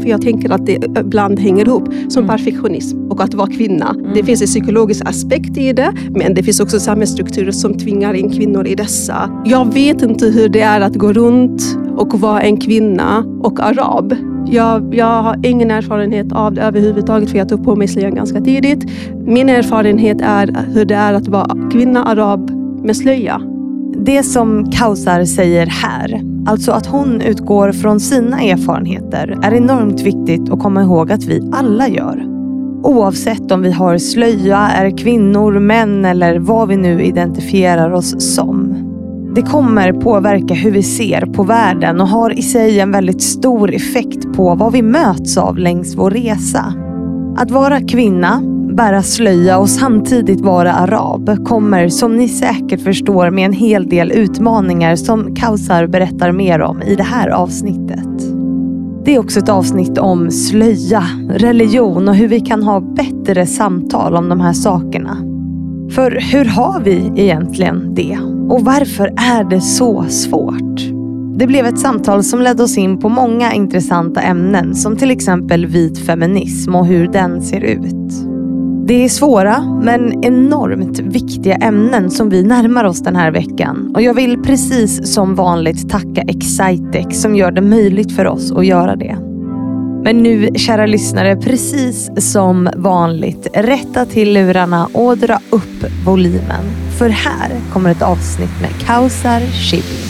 För jag tänker att det ibland hänger ihop, som Mm. perfektionism och att vara kvinna. Mm. Det finns en psykologisk aspekt i det, men det finns också samhällsstrukturer som tvingar in kvinnor i dessa. Jag vet inte hur det är att gå runt och vara en kvinna och arab. Jag, jag har ingen erfarenhet av det överhuvudtaget, för jag tog på mig slöjan ganska tidigt. Min erfarenhet är hur det är att vara kvinna, arab med slöja. Det som Kausar säger här, alltså att hon utgår från sina erfarenheter, är enormt viktigt att komma ihåg att vi alla gör. Oavsett om vi har slöja, är kvinnor, män eller vad vi nu identifierar oss som. Det kommer påverka hur vi ser på världen och har i sig en väldigt stor effekt på vad vi möts av längs vår resa. Att vara kvinna, bära slöja och samtidigt vara arab kommer som ni säkert förstår med en hel del utmaningar som Kausar berättar mer om i det här avsnittet. Det är också ett avsnitt om slöja, religion och hur vi kan ha bättre samtal om de här sakerna. För hur har vi egentligen det? Och varför är det så svårt? Det blev ett samtal som ledde oss in på många intressanta ämnen som till exempel vit feminism och hur den ser ut. Det är svåra men enormt viktiga ämnen som vi närmar oss den här veckan. Och jag vill precis som vanligt tacka Excitec som gör det möjligt för oss att göra det. Men nu, kära lyssnare, precis som vanligt, rätta till lurarna och dra upp volymen. För här kommer ett avsnitt med Kausar Shibli.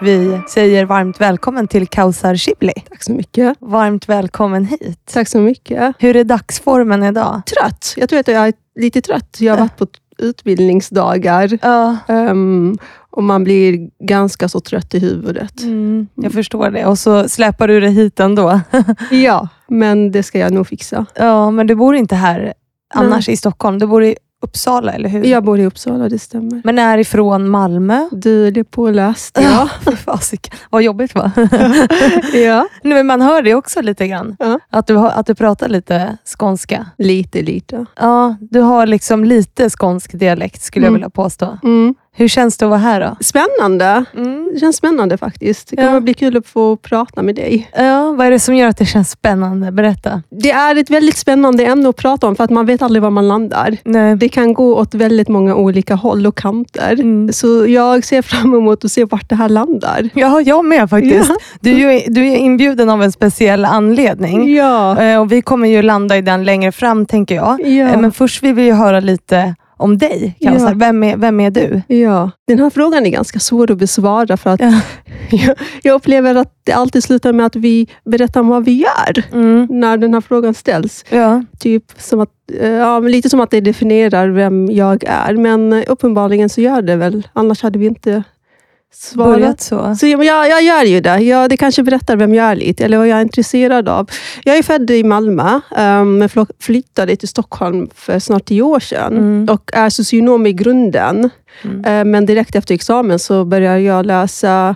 Vi säger varmt välkommen till Kausar Shibli. Tack så mycket. Varmt välkommen hit. Tack så mycket. Hur är dagsformen idag? Trött. Jag tror att jag är lite trött. Jag har varit på utbildningsdagar Ja, ehm, och man blir ganska så trött i huvudet. mm, jag förstår det. Och så släpar du det hit ändå. Ja, men det ska jag nog fixa. Ja, men du bor inte här annars i Stockholm. Du bor i Uppsala, eller hur? Jag bor i Uppsala, det stämmer. Men är ifrån Malmö? Du, det är påläst. Ja, fy fasiken. Vad jobbigt va? ja. Nej, men man hör det också lite grann. Ja. Att, du har, att du pratar lite skånska. Lite, lite. Ja, du har liksom lite skånsk dialekt skulle jag Mm. vilja påstå. Mm. Hur känns det att vara här då? Spännande. Mm. Det känns spännande faktiskt. Det kommer Ja. bli kul att få prata med dig. Ja, vad är det som gör att det känns spännande? Berätta. Det är ett väldigt spännande ämne att prata om, för att man vet aldrig var man landar. Nej. Det kan gå åt väldigt många olika håll och kanter. Mm. Så jag ser fram emot att se vart det här landar. Ja, jag med faktiskt. Du, är du är inbjuden av en speciell anledning. Ja. Eh, Och Vi kommer ju landa i den längre fram, tänker jag. Ja. Eh, Men först vill vi höra lite om dig, Kausar. Ja. Vem, är, vem är du? Ja, den här frågan är ganska svår att besvara för att Ja. jag, jag upplever att det alltid slutar med att vi berättar om vad vi gör Mm. när den här frågan ställs. Ja. Typ som att, eh, ja, lite som att det definierar vem jag är, men uppenbarligen så gör det väl. Annars hade vi inte svarat. Börjat så. Så jag, jag, gör ju det. Jag, det kanske berättar vem jag är lite, eller vad jag är intresserad av. Jag är född i Malmö, um, men flyttade till Stockholm för snart tio år sedan. Mm. Och är socionom i grunden. Mm. Eh, Men direkt efter examen så började jag läsa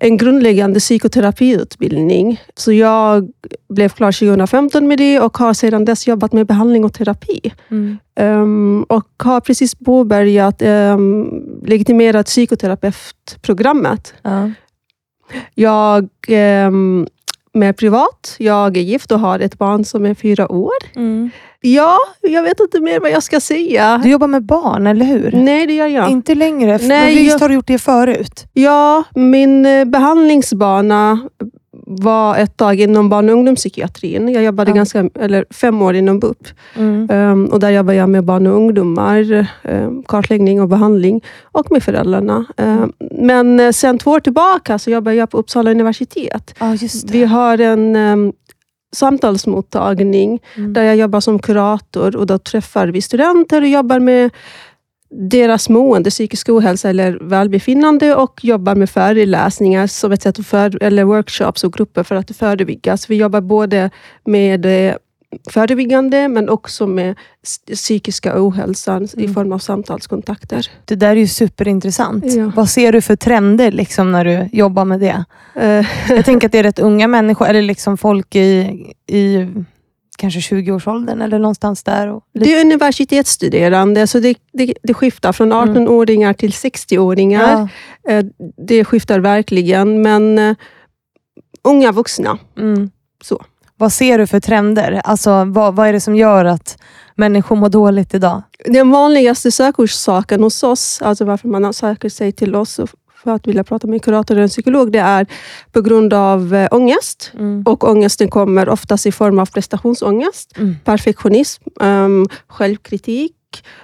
en grundläggande psykoterapiutbildning. Så jag blev klar 2015 med det och har sedan dess jobbat med behandling och terapi. Mm. Um, och har precis påbörjat um, legitimerat psykoterapeutprogrammet. Ja. Jag um, med privat. Jag är gift och har ett barn som är fyra år. Mm. Ja, jag vet inte mer vad jag ska säga. Du jobbar med barn, eller hur? Nej, det gör jag. Inte längre. Nej, Nej, visst jag- har du gjort det förut? Ja, min eh, behandlingsbana var ett tag inom barn och ungdomspsykiatrin. Jag jobbade Ja. ganska, eller fem år inom BUP. Mm. Um, och där jobbar jag med barn och ungdomar, um, kartläggning och behandling och med föräldrarna. Um, men eh, sen två år tillbaka så jobbar jag på Uppsala universitet. Det. Vi har en samtalsmottagning Mm. där jag jobbar som kurator och då träffar vi studenter och jobbar med deras mående, psykisk ohälsa eller välbefinnande och jobbar med föreläsningar som ett sätt för, eller workshops och grupper för att förebygga. Så vi jobbar både med eh, förebyggande, men också med psykiska ohälsan i Mm. form av samtalskontakter. Det där är ju superintressant. Ja. Vad ser du för trender liksom, när du jobbar med det? Eh, Jag tänker att det är rätt unga människor, eller liksom folk i, i kanske 20-årsåldern eller någonstans där. Det är universitetsstuderande, så det, det, det skiftar från 18-åringar till 60-åringar. Mm. ja. Eh, Det skiftar verkligen, men eh, unga vuxna. mm. Så. Vad ser du för trender? Alltså, vad, vad är det som gör att människor mår dåligt idag? Den vanligaste sökorsaken hos oss, alltså varför man söker sig till oss för att vilja prata med en kurator eller en psykolog, det är på grund av eh, ångest. Mm. Och ångesten kommer oftast i form av prestationsångest, Mm. perfektionism, um, självkritik.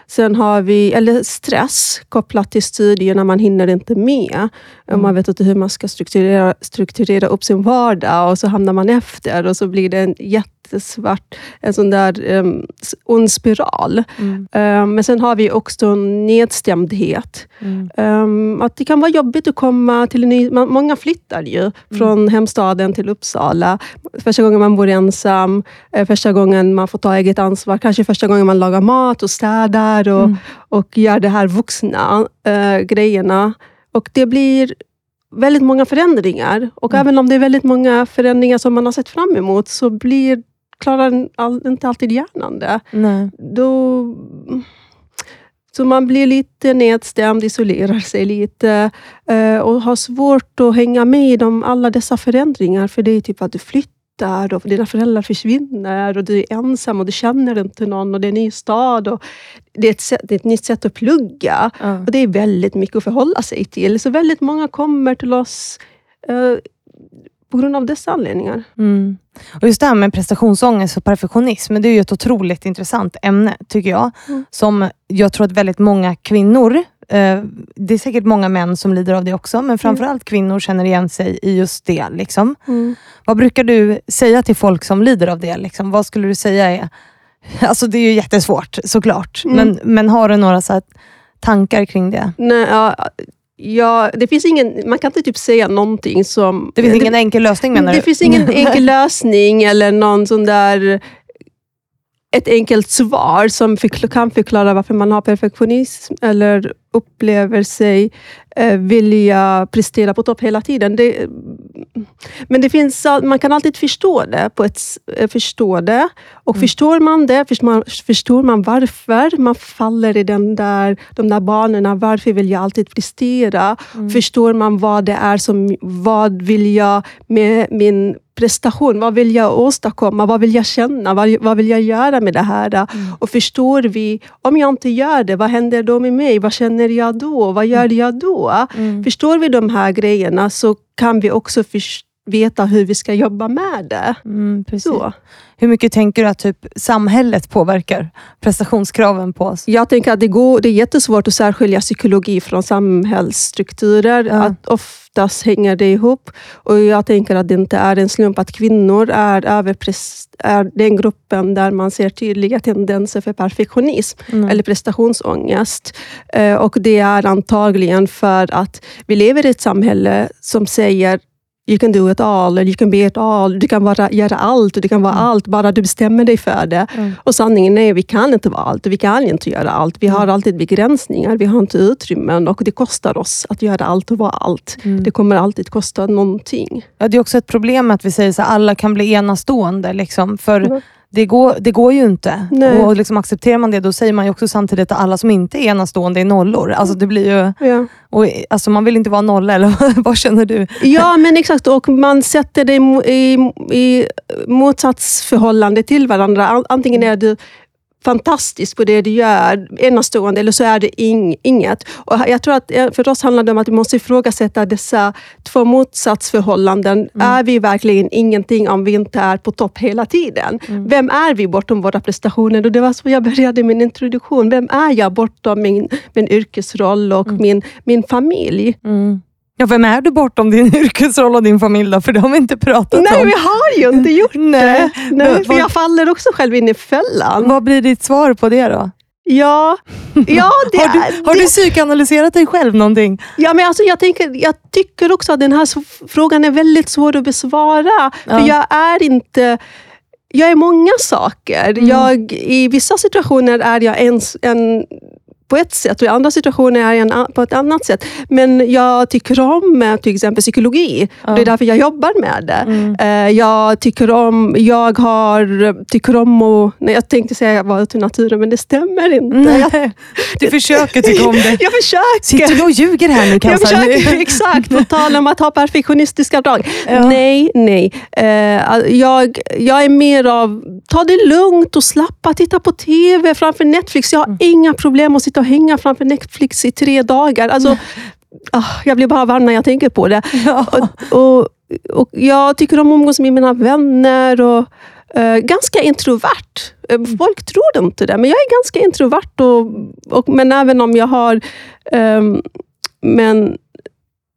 Sen har vi eller stress kopplat till studierna, man hinner inte med. Mm. Man vet inte hur man ska strukturera, strukturera upp sin vardag och så hamnar man efter och så blir det en jättesvart, en sån där um, ond spiral. Mm. Um, men sen har vi också nedstämdhet. Mm. Um, att det kan vara jobbigt att komma till en ny... Man, många flyttar ju från hemstaden till Uppsala. Första gången man bor ensam, eh, första gången man får ta eget ansvar, kanske första gången man lagar mat och städar och, Mm. och gör de här vuxna eh, grejerna. Och det blir väldigt många förändringar. Och Mm. även om det är väldigt många förändringar som man har sett fram emot, så blir, klarar all, inte alltid hjärnan det Nej. då... Så man blir lite nedstämd, isolerar sig lite eh, och har svårt att hänga med i de, alla dessa förändringar. För det är typ att du flyttar och dina föräldrar försvinner och du är ensam och du känner inte någon och det är en ny stad. Och det, är ett sätt, det är ett nytt sätt att plugga. Ja. Och Det är väldigt mycket att förhålla sig till. Så väldigt många kommer till oss eh, på grund av dessa anledningar. Mm. Och just det här med prestationsångest och perfektionism, det är ju ett otroligt intressant ämne, tycker jag. Mm. Som jag tror att väldigt många kvinnor, det är säkert många män som lider av det också, men framförallt kvinnor känner igen sig i just det. Liksom. Vad brukar du säga till folk som lider av det? Liksom? Vad skulle du säga är... Alltså det är ju jättesvårt såklart, Mm. men, men har du några så här tankar kring det? Nej, ja, ja, det finns ingen, man kan inte typ säga någonting som... Det finns ingen enkel lösning menar det du? finns ingen enkel lösning eller någon sån där ett enkelt svar som kan förklara varför man har perfektionism eller upplever sig vilja prestera på topp hela tiden. Det, men det finns, man kan alltid förstå det. På ett, eh, förstå det. Och förstår man det, förstår man, förstår man varför man faller i den där, de där banorna. Varför vill jag alltid prestera? Förstår man vad det är som, vad vill jag med min prestation? Vad vill jag åstadkomma? Vad vill jag känna? Vad, vad vill jag göra med det här? Och förstår vi, om jag inte gör det, vad händer då med mig? Vad känner jag då? Vad gör jag då? Mm. Förstår vi de här grejerna så kan vi också förs- veta hur vi ska jobba med det. Mm, precis. Så. Hur mycket tänker du att typ, samhället påverkar prestationskraven på oss? Jag tänker att det, går, det är jättesvårt att särskilja psykologi från samhällsstrukturer. Ja. Att oftast hänger det ihop. Och Jag tänker att det inte är en slump att kvinnor är, är den gruppen där man ser tydliga tendenser för perfektionism Mm. eller prestationsångest. Eh, Och Det är antagligen för att vi lever i ett samhälle som säger You can do it all, eller you can be it all. Du kan bara göra allt och du kan vara allt, bara du bestämmer dig för det. Mm. Och sanningen är att vi kan inte vara allt och vi kan inte göra allt. Vi har alltid begränsningar, vi har inte utrymmen och det kostar oss att göra allt och vara allt. Mm. Det kommer alltid kosta någonting. Ja, det är också ett problem att vi säger att alla kan bli enastående. Liksom, för Mm. Det, går, det går ju inte. Nej. Och liksom accepterar man det, då säger man ju också samtidigt att alla som inte är enastående är nollor. Alltså det blir ju, Ja. och, alltså man vill inte vara nolla, eller vad känner du? Ja, men exakt. Och man sätter det i, i, i motsatsförhållande till varandra. An- Antingen är du fantastisk på det du gör, enastående, eller så är det ing, inget. Och jag tror att eh, för oss handlar det om att vi måste ifrågasätta dessa två motsatsförhållanden. Är vi verkligen ingenting om vi inte är på topp hela tiden? Vem är vi bortom våra prestationer? Och det var så jag började min introduktion. Vem är jag bortom min, min yrkesroll och min, min familj? Ja, vem är du bortom din yrkesroll och din familj då? För det har vi inte pratat Nej, om. vi har ju inte gjort Nej. det. Nej, för jag faller också själv in i fällan. Vad blir ditt svar på det då? Ja, ja, det, har du, har det, du psykoanalyserat dig själv någonting? ja men alltså jag, tänker, jag tycker också att den här frågan är väldigt svår att besvara. Ja. För jag är inte... jag är många saker. Mm. Jag, I vissa situationer är jag en, en på ett sätt och i andra situationer är jag på ett annat sätt. Men jag tycker om eh, till exempel psykologi. Och det är därför jag jobbar med det. Mm. Eh, Jag tycker om, jag har, tycker om att... Nej, jag tänkte säga jag var ute i naturen, men det stämmer inte. Jag, Nej, du försöker tycka om det. jag försöker. Sitter du och ljuger här nu Jag Kausar? försöker, exakt, på tal om att ha perfektionistiska drag. Ja. Nej, nej. Eh, jag, jag är mer av, ta det lugnt och slappa, titta på TV framför Netflix. Jag har Mm. inga problem att sitta och hänga framför Netflix i tre dagar. Alltså, ah, jag blir bara varm när jag tänker på det. Ja. Och, och, och jag tycker om att umgås med mina vänner. Och, eh, ganska introvert. Eh, Folk tror inte det, men jag är ganska introvert. Och, och, men även om jag har... ehm, men,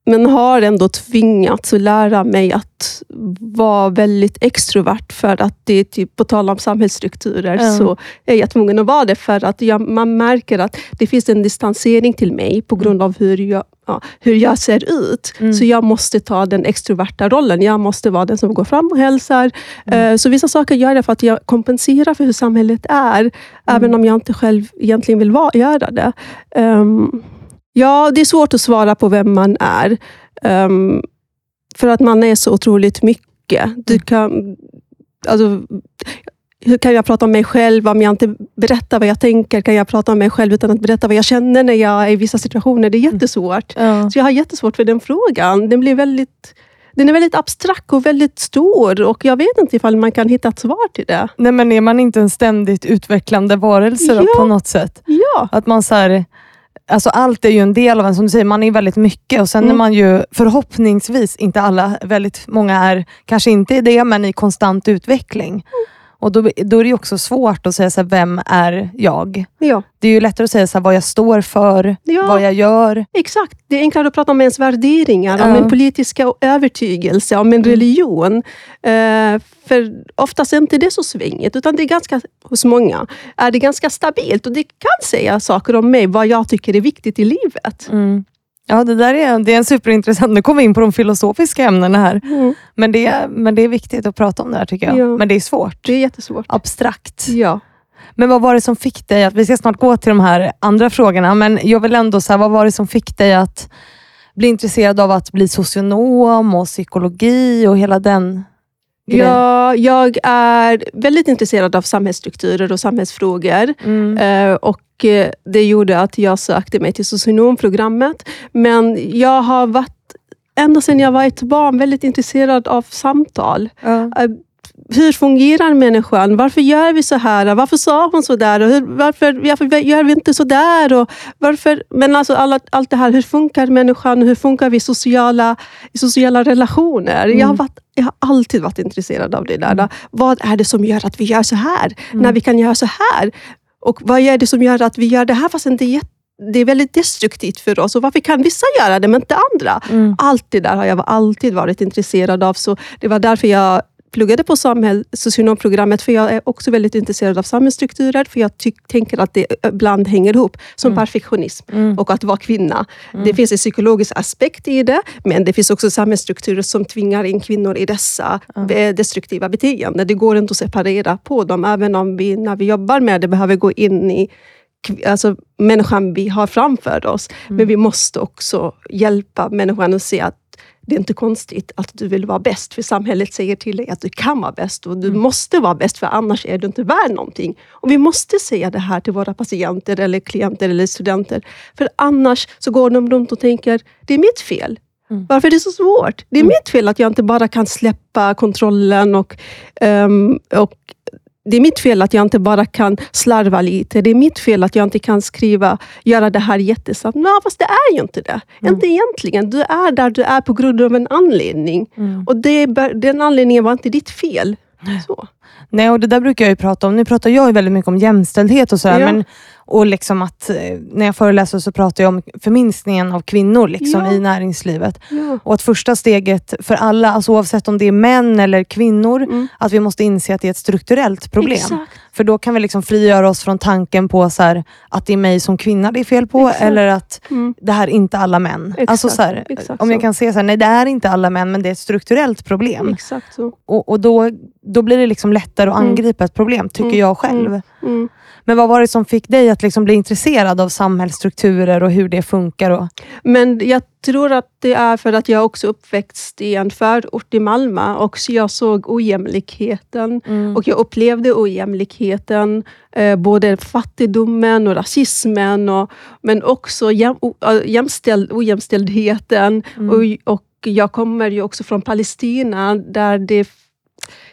men har ändå tvingats att lära mig att vara väldigt extrovert. För att det är typ, på tal om samhällsstrukturer, Ja. så är jag tvungen att vara det. För att jag, man märker att det finns en distansering till mig på grund av hur jag, ja, hur jag ser ut. Mm. Så jag måste ta den extroverta rollen. Jag måste vara den som går fram och hälsar. Mm. Eh, Så vissa saker gör jag för att jag kompenserar för hur samhället är. Mm. Även om jag inte själv egentligen vill vara, göra det. Ehm, ja, det är svårt att svara på vem man är. Ehm, för att man är så otroligt mycket. Du kan, alltså, hur kan jag prata om mig själv om jag inte berättar vad jag tänker? Kan jag prata om mig själv utan att berätta vad jag känner när jag är i vissa situationer? Det är jättesvårt. Ja. Så jag har jättesvårt för den frågan. Den, blir väldigt, den är väldigt abstrakt och väldigt stor och jag vet inte ifall man kan hitta ett svar till det. Nej, men är man inte en ständigt utvecklande varelse Ja. på något sätt? Ja, Att man så här, alltså allt är ju en del av en, som du säger, man är väldigt mycket och sen Mm. är man ju förhoppningsvis, inte alla, väldigt många är kanske inte i det, men i konstant utveckling. Och då, då är det också svårt att säga så här, vem är jag? ja, Det är ju lättare att säga så här, vad jag står för, Ja. vad jag gör. exakt. Det är enklare att prata om ens värderingar, om Ja. en politiska övertygelse, om en religion. Eh, för oftast är inte det så svängigt, utan det är ganska, hos många är det ganska stabilt. Och det kan säga saker om mig, vad jag tycker är viktigt i livet. Mm. Ja, det där är, det är en superintressant. Nu kommer vi in på de filosofiska ämnena här. Mm. Men det, är- men det är viktigt att prata om det här tycker jag. Ja. Men det är svårt. Det är jättesvårt. Abstrakt. Ja. Men vad var det som fick dig att, vi ska snart gå till de här andra frågorna, men jag vill ändå säga, vad var det som fick dig att bli intresserad av att bli socionom och psykologi och hela den Ja, jag är väldigt intresserad av samhällsstrukturer och samhällsfrågor. Mm. Eh, och eh, Det gjorde att jag sökte mig till socionomprogrammet. Men jag har varit, ända sedan jag var ett barn, väldigt intresserad av samtal. Ja. Hur fungerar människan? Varför gör vi så här? Varför sa hon så där? Och hur, varför, varför gör vi inte så där? Och varför, men alltså alla, allt det här, hur funkar människan? Hur funkar vi i sociala, sociala relationer? Jag, har varit, jag har alltid varit intresserad av det där. Vad är det som gör att vi gör så här? När vi kan göra så här? Och vad är det som gör att vi gör det här fast det är, jätte, det är väldigt destruktivt för oss? Och varför kan vissa göra det men inte andra? Mm. Allt det där har jag alltid varit intresserad av. Så det var därför jag pluggade på samhäll, socionomprogrammet, för jag är också väldigt intresserad av samhällsstrukturer, för jag tänker att det ibland hänger ihop, som perfektionism Mm. och att vara kvinna. Det finns en psykologisk aspekt i det, men det finns också samhällsstrukturer som tvingar in kvinnor i dessa destruktiva beteenden. Det går inte att separera på dem, även om vi när vi jobbar med det behöver gå in i alltså, människan vi har framför oss. Men vi måste också hjälpa människan att se att det är inte konstigt att du vill vara bäst, för samhället säger till dig att du kan vara bäst och du måste vara bäst, för annars är du inte värd någonting. Och vi måste säga det här till våra patienter, eller klienter eller studenter, för annars så går de runt och tänker, det är mitt fel. Varför är det så svårt? Det är mitt fel att jag inte bara kan släppa kontrollen och, ehm, och det är mitt fel att jag inte bara kan slarva lite. Det är mitt fel att jag inte kan skriva, göra det här jättesnabbt. Nej, fast det är ju inte det. Inte egentligen. Du är där du är på grund av en anledning. Och det, den anledningen var inte ditt fel. Så. Nej, och det där brukar jag ju prata om. Nu pratar jag ju väldigt mycket om jämställdhet och sådär, Ja. men Och liksom att eh, när jag föreläser så pratar jag om förminskningen av kvinnor liksom, Ja. i näringslivet. Ja. Och att första steget för alla, alltså oavsett om det är män eller kvinnor, Mm. att vi måste inse att det är ett strukturellt problem. Exakt. För då kan vi liksom frigöra oss från tanken på så här, att det är mig som kvinna det är fel på, Exakt. eller att Mm. det här är inte alla män. Exakt, Alltså så här, exakt om jag kan säga så här, nej det är inte alla män, men det är ett strukturellt problem. Och, och då, då blir det liksom lättare att Mm. angripa ett problem, tycker Mm, jag själv. Mm. Men vad var det som fick dig att liksom bli intresserad av samhällsstrukturer och hur det funkar? Och, Men jag tror att det är för att jag också uppväxt i en förort i Malmö och så jag såg ojämlikheten och jag upplevde ojämlikheten, eh, både fattigdomen och rasismen, och, men också jäm, o, jämställd, ojämställdheten. Mm. Och, och jag kommer ju också från Palestina där det är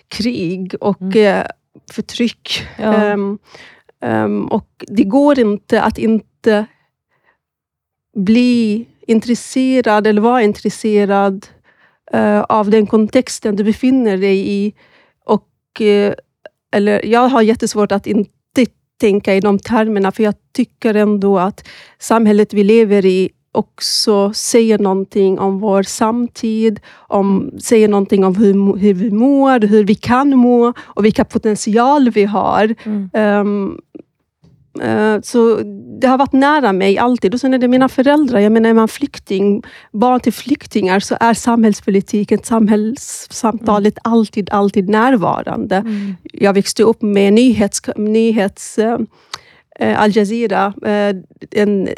krig och Mm. eh, förtryck. Ja. Ehm, Um, och det går inte att inte bli intresserad eller vara intresserad uh, av den kontexten du befinner dig i. Och, uh, eller, jag har jättesvårt att inte tänka i de termerna, för jag tycker ändå att samhället vi lever i också säger någonting om vår samtid, om, säger någonting om hur, hur vi mår, hur vi kan må och vilka potential vi har. Mm. Ehm, eh, så det har varit nära mig alltid. Och sen är det mina föräldrar. Jag menar, är man flykting, barn till flyktingar, så är samhällspolitiken, samhällssamtalet alltid, alltid närvarande. Mm. Jag växte upp med nyhets, nyhets eh, Al Jazeera, eh, en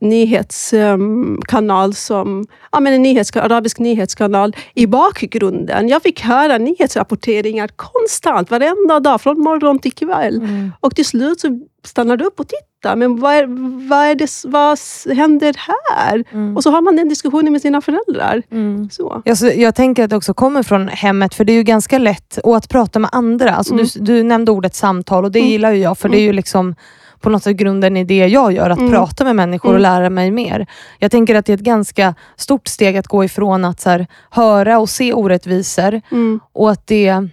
nyhetskanal som, ja, men en nyhets, arabisk nyhetskanal i bakgrunden. Jag fick höra nyhetsrapporteringar konstant, varenda dag, från morgon till kväll. Mm. Och till slut så stannade jag upp och tittade. Men vad, är, vad, är det, vad händer här? Mm. Och så har man den diskussionen med sina föräldrar. Mm. Så. Jag, så, jag tänker att det också kommer från hemmet, för det är ju ganska lätt och att prata med andra. Alltså Mm. du, du nämnde ordet samtal och det Mm. gillar ju jag, för det är ju liksom på något sätt grunden i det jag gör, att Mm. prata med människor och Mm. lära mig mer. Jag tänker att det är ett ganska stort steg att gå ifrån att så här, höra och se orättvisor Mm. och att det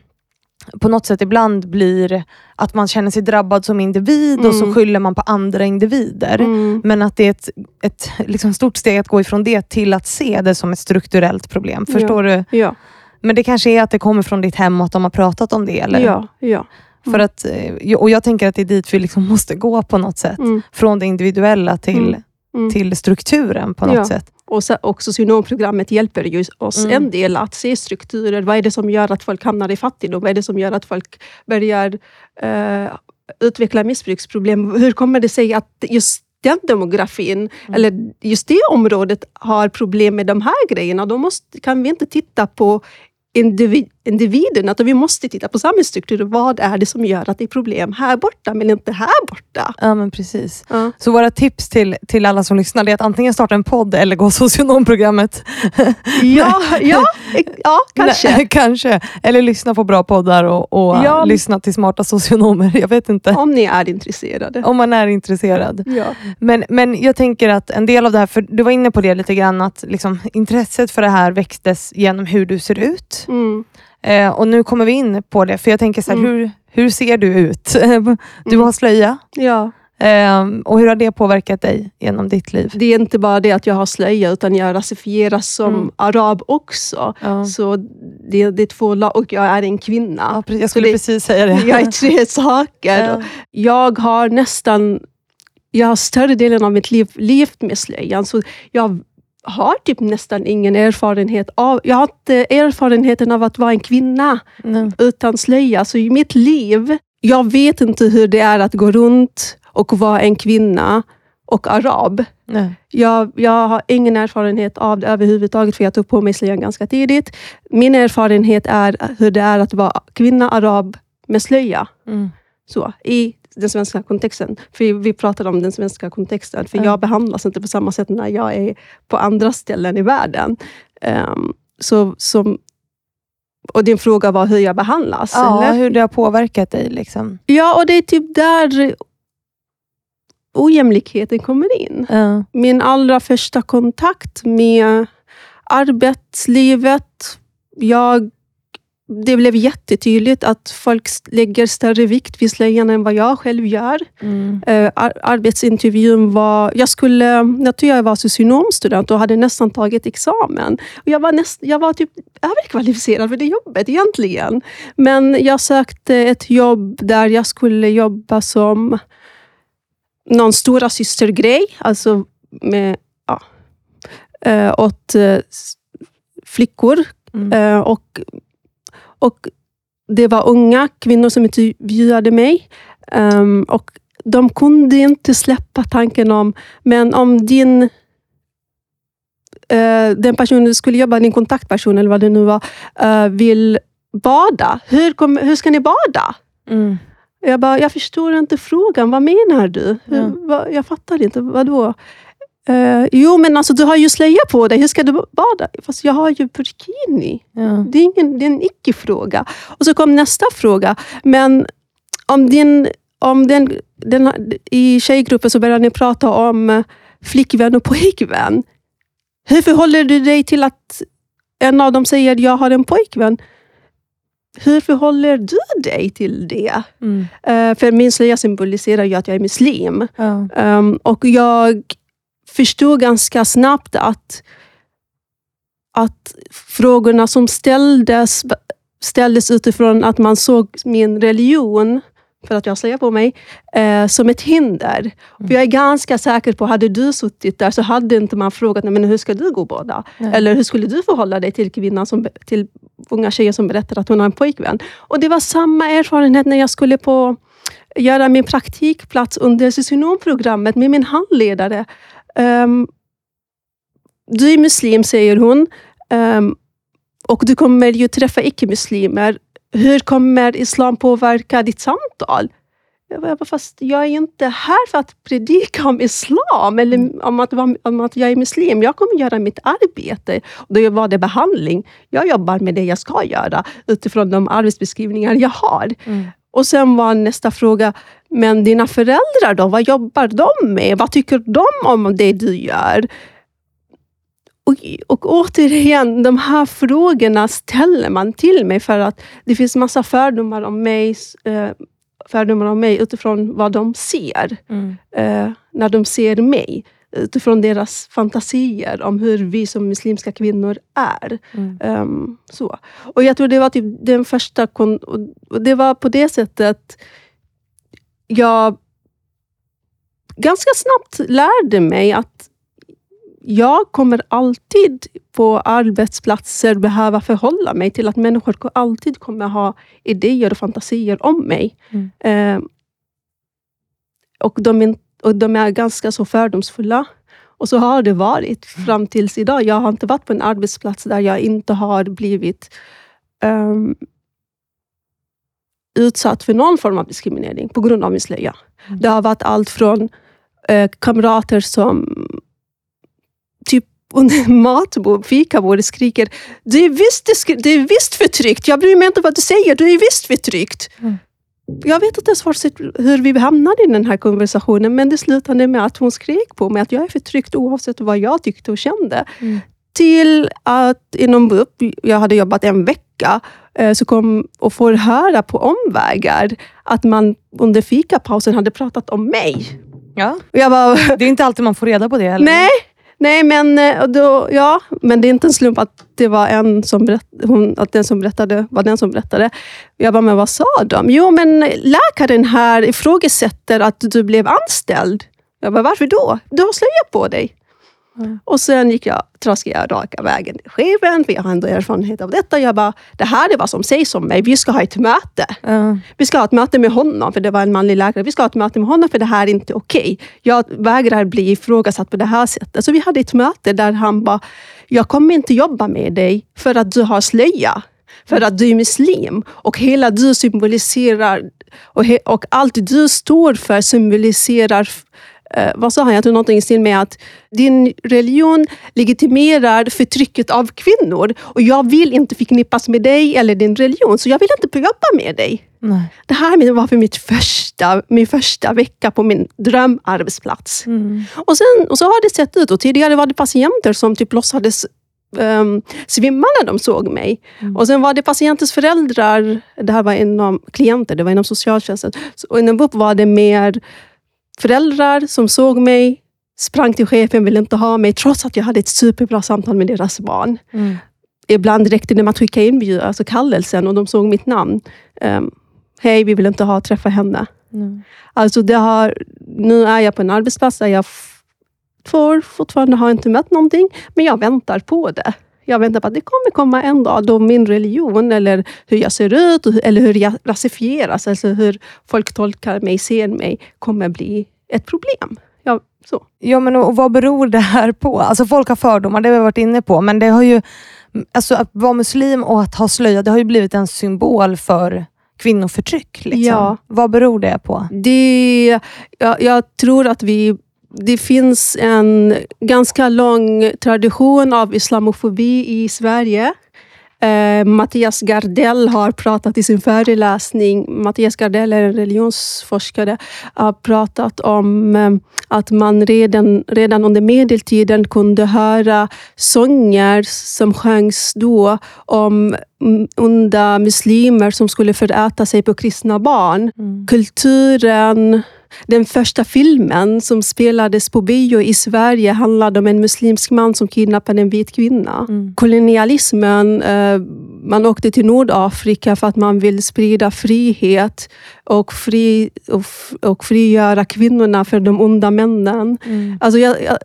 på något sätt ibland blir att man känner sig drabbad som individ och så Mm. skyller man på andra individer. Mm. Men att det är ett, ett liksom stort steg att gå ifrån det till att se det som ett strukturellt problem. Förstår du? Ja, Men det kanske är att det kommer från ditt hem och att de har pratat om det? Eller? ja, ja. För att, eh, och jag tänker att det är dit vi liksom måste gå på något sätt. Mm. Från det individuella till, Mm. Mm. till strukturen på något Ja. sätt. Och, så, och socionomprogrammet hjälper ju oss Mm. en del att se strukturer. Vad är det som gör att folk hamnar i fattigdom? Vad är det som gör att folk börjar eh, utveckla missbruksproblem? Hur kommer det sig att just den demografin, Mm. eller just det området har problem med de här grejerna? Då måste, kan vi inte titta på individ, individen, utan vi måste titta på samhällsstrukturer. Vad är det som gör att det är problem här borta, men inte här borta? Ja, men precis. Ja. Så våra tips till, till alla som lyssnar är att antingen starta en podd eller gå socionomprogrammet. Ja, ja, ja, kanske. Kanske. Eller lyssna på bra poddar och, och Ja. lyssna till smarta socionomer. Jag vet inte. Om ni är intresserade. Om man är intresserad. Ja. Men, men jag tänker att en del av det här, för du var inne på det lite grann, att liksom, intresset för det här växtes genom hur du ser ut. Mm. Eh, och nu kommer vi in på det, för jag tänker så här, Mm. hur, hur ser du ut? Du har slöja. Ja. Eh, och hur har det påverkat dig genom ditt liv? Det är inte bara det att jag har slöja, utan jag rasifieras som Mm. arab också. Ja. Så det, det är två lag, och jag är en Ja, kvinna. precis. Jag skulle det- precis säga det. Jag är tre saker. Ja. Jag har nästan, jag har större delen av mitt liv levt med slöjan, så jag har typ nästan ingen erfarenhet av, jag har inte erfarenheten av att vara en kvinna Nej. utan slöja. Så i mitt liv, jag vet inte hur det är att gå runt och vara en kvinna och arab. Nej. Jag, jag har ingen erfarenhet av det överhuvudtaget, för jag tog på mig slöjan ganska tidigt. Min erfarenhet är hur det är att vara kvinna, arab med slöja. Mm. Så, I den svenska kontexten. För vi pratar om den svenska kontexten, för Ja. jag behandlas inte på samma sätt när jag är på andra ställen i världen. Ehm, så, som, och din fråga var hur jag behandlas? Ja, eller? hur det har påverkat dig. Liksom. ja, och det är typ där ojämlikheten kommer in. Ja. min allra första kontakt med arbetslivet. Jag det blev jättetydligt att folk lägger större vikt vid slöjan än vad jag själv gör. Mm. Eh, ar- arbetsintervjun var... Jag, skulle, jag tror jag var socionomstudent och hade nästan tagit examen. Och jag, var näst, jag var typ överkvalificerad för det jobbet egentligen. Men jag sökte ett jobb där jag skulle jobba som någon stora systergrej. Alltså med, ja, eh, åt eh, flickor. Mm. Och, och det var unga kvinnor som intervjuade mig. Ehm, och de kunde inte släppa tanken om, men om din eh, den personen du skulle jobba, din kontaktperson eller vad det nu var, eh, vill bada. Hur, kom, hur ska ni bada? Mm. Jag bara, jag förstår inte frågan. Vad menar du? Hur, Ja. vad, jag fattar inte. Vadå? Uh, jo, men alltså, du har ju slöja på dig. Hur ska du bada? Fast jag har ju burkini. Ja. Det är, ingen, det är en icke-fråga. Och så kom nästa fråga. Men om din, om den, den, i tjejgruppen så började ni prata om flickvän och pojkvän. Hur förhåller du dig till att en av dem säger jag har en pojkvän? Hur förhåller du dig till det? Mm. Eh, för min slöja symboliserar ju att jag är muslim. Ja. Um, och jag förstod ganska snabbt att, att frågorna som ställdes, ställdes utifrån att man såg min religion, för att jag slöjar på mig, eh, som ett hinder. För jag är ganska säker på, hade du suttit där så hade inte man frågat, "Nej, men hur ska du gå båda? Nej. Eller hur skulle du förhålla dig till kvinnan, som, till unga tjejer som berättar att hon har en pojkvän? Och det var samma erfarenhet när jag skulle på göra min praktikplats under socionomprogrammet med min handledare. Ehm, du är muslim, säger hon. Ehm, och du kommer ju träffa icke-muslimer. Hur kommer islam påverka ditt samtal? Jag bara, fast jag är inte här för att predika om islam eller om att, om att jag är muslim. Jag kommer göra mitt arbete. Och då var det behandling. Jag jobbar med det jag ska göra utifrån de arbetsbeskrivningar jag har. Mm. Och sen var nästa fråga, men dina föräldrar då? Vad jobbar de med? Vad tycker de om det du gör? Och, och återigen, de här frågorna ställer man till mig för att det finns massa fördomar om mig, eh, fördomar om mig utifrån vad de ser Mm. eh, när de ser mig. Utifrån deras fantasier om hur vi som muslimska kvinnor är. Mm. Ehm, så. Och Jag tror det var typ den första... Och- det var på det sättet jag ganska snabbt lärde mig att jag kommer alltid på arbetsplatser behöva förhålla mig till att människor ko- alltid kommer ha idéer och fantasier om mig. Mm. Ehm, och, de och de är ganska så fördomsfulla. Och så har det varit fram tills idag. Jag har inte varit på en arbetsplats där jag inte har blivit ehm, utsatt för någon form av diskriminering på grund av min slöja. Mm. Det har varit allt från eh, kamrater som typ under matbord, fikabordet skriker du är, visst, du är visst förtryckt. Jag bryr mig inte vad du säger. Du är visst förtryckt. Mm. Jag vet inte ens hur vi hamnade i den här konversationen, men det slutade med att hon skrek på mig att jag är förtryckt oavsett vad jag tyckte och kände. Mm. Till att inom BUP, jag hade jobbat en vecka, eh, så kom och får höra på omvägar att man under fikapausen hade pratat om mig. Ja. Och jag bara, Det är inte alltid man får reda på det heller. Nej, nej men, eh, då, ja, men det är inte en slump att det var en som berätt, hon, att den som berättade var den som berättade. Jag bara, men vad sa de? Jo, men läkaren här ifrågasätter att du blev anställd. Jag bara, varför då? Du har slöja på dig. Mm. Och sen gick jag, traskade jag raka vägen till chefen, för jag har ändå erfarenhet av detta. Jag bara, det här är vad som sägs om mig. Vi ska ha ett möte. Ja. Vi ska ha ett möte med honom, för det var en manlig läkare. Vi ska ha ett möte med honom, för det här är inte okej. Jag vägrar bli ifrågasatt på det här sättet. Så vi hade ett möte där han bara, jag kommer inte jobba med dig för att du har slöja. För att du är muslim. Och hela du symboliserar, och, he, och allt du står för symboliserar vad sa han? Jag tror någonting i stil med att din religion legitimerar förtrycket av kvinnor. Och jag vill inte förknippas med dig eller din religion, så jag vill inte jobba med dig. Nej. Det här var för mitt första, min första vecka på min drömarbetsplats. Mm. Och, sen, och så har det sett ut. Och tidigare var det patienter som typ låtsades um, svimma när de såg mig. Mm. Och sen var det patientens föräldrar, det här var inom klienter, det var inom socialtjänsten. Och inom BUP var det mer föräldrar som såg mig, sprang till chefen, ville inte ha mig, trots att jag hade ett superbra samtal med deras barn. Mm. Ibland räckte det med att skicka in alltså kallelsen och de såg mitt namn. Um, Hej, vi vill inte ha träffa henne. Mm. Alltså det har, nu är jag på en arbetsplats där jag får fortfarande har inte mött någonting, men jag väntar på det. Jag väntar på att det kommer komma en dag då min religion, eller hur jag ser ut, eller hur jag rasifieras, alltså hur folk tolkar mig, ser mig, kommer bli ett problem. Ja, så. Ja, men och vad beror det här på? Alltså folk har fördomar, det har vi varit inne på, men det har ju, alltså att vara muslim och att ha slöja, det har ju blivit en symbol för kvinnoförtryck. Liksom. Ja. Vad beror det på? Det, jag, jag tror att vi det finns en ganska lång tradition av islamofobi i Sverige. Eh, Mattias Gardell har pratat i sin föreläsning, Mattias Gardell är en religionsforskare, har pratat om eh, att man redan, redan under medeltiden kunde höra sånger som sjöngs då om onda muslimer som skulle föräta sig på kristna barn. Mm. Kulturen, den första filmen som spelades på bio i Sverige handlade om en muslimsk man som kidnappade en vit kvinna. Mm. Kolonialismen, eh, man åkte till Nordafrika för att man vill sprida frihet och, fri, och, och frigöra kvinnorna för de onda männen. Mm. Alltså jag, jag,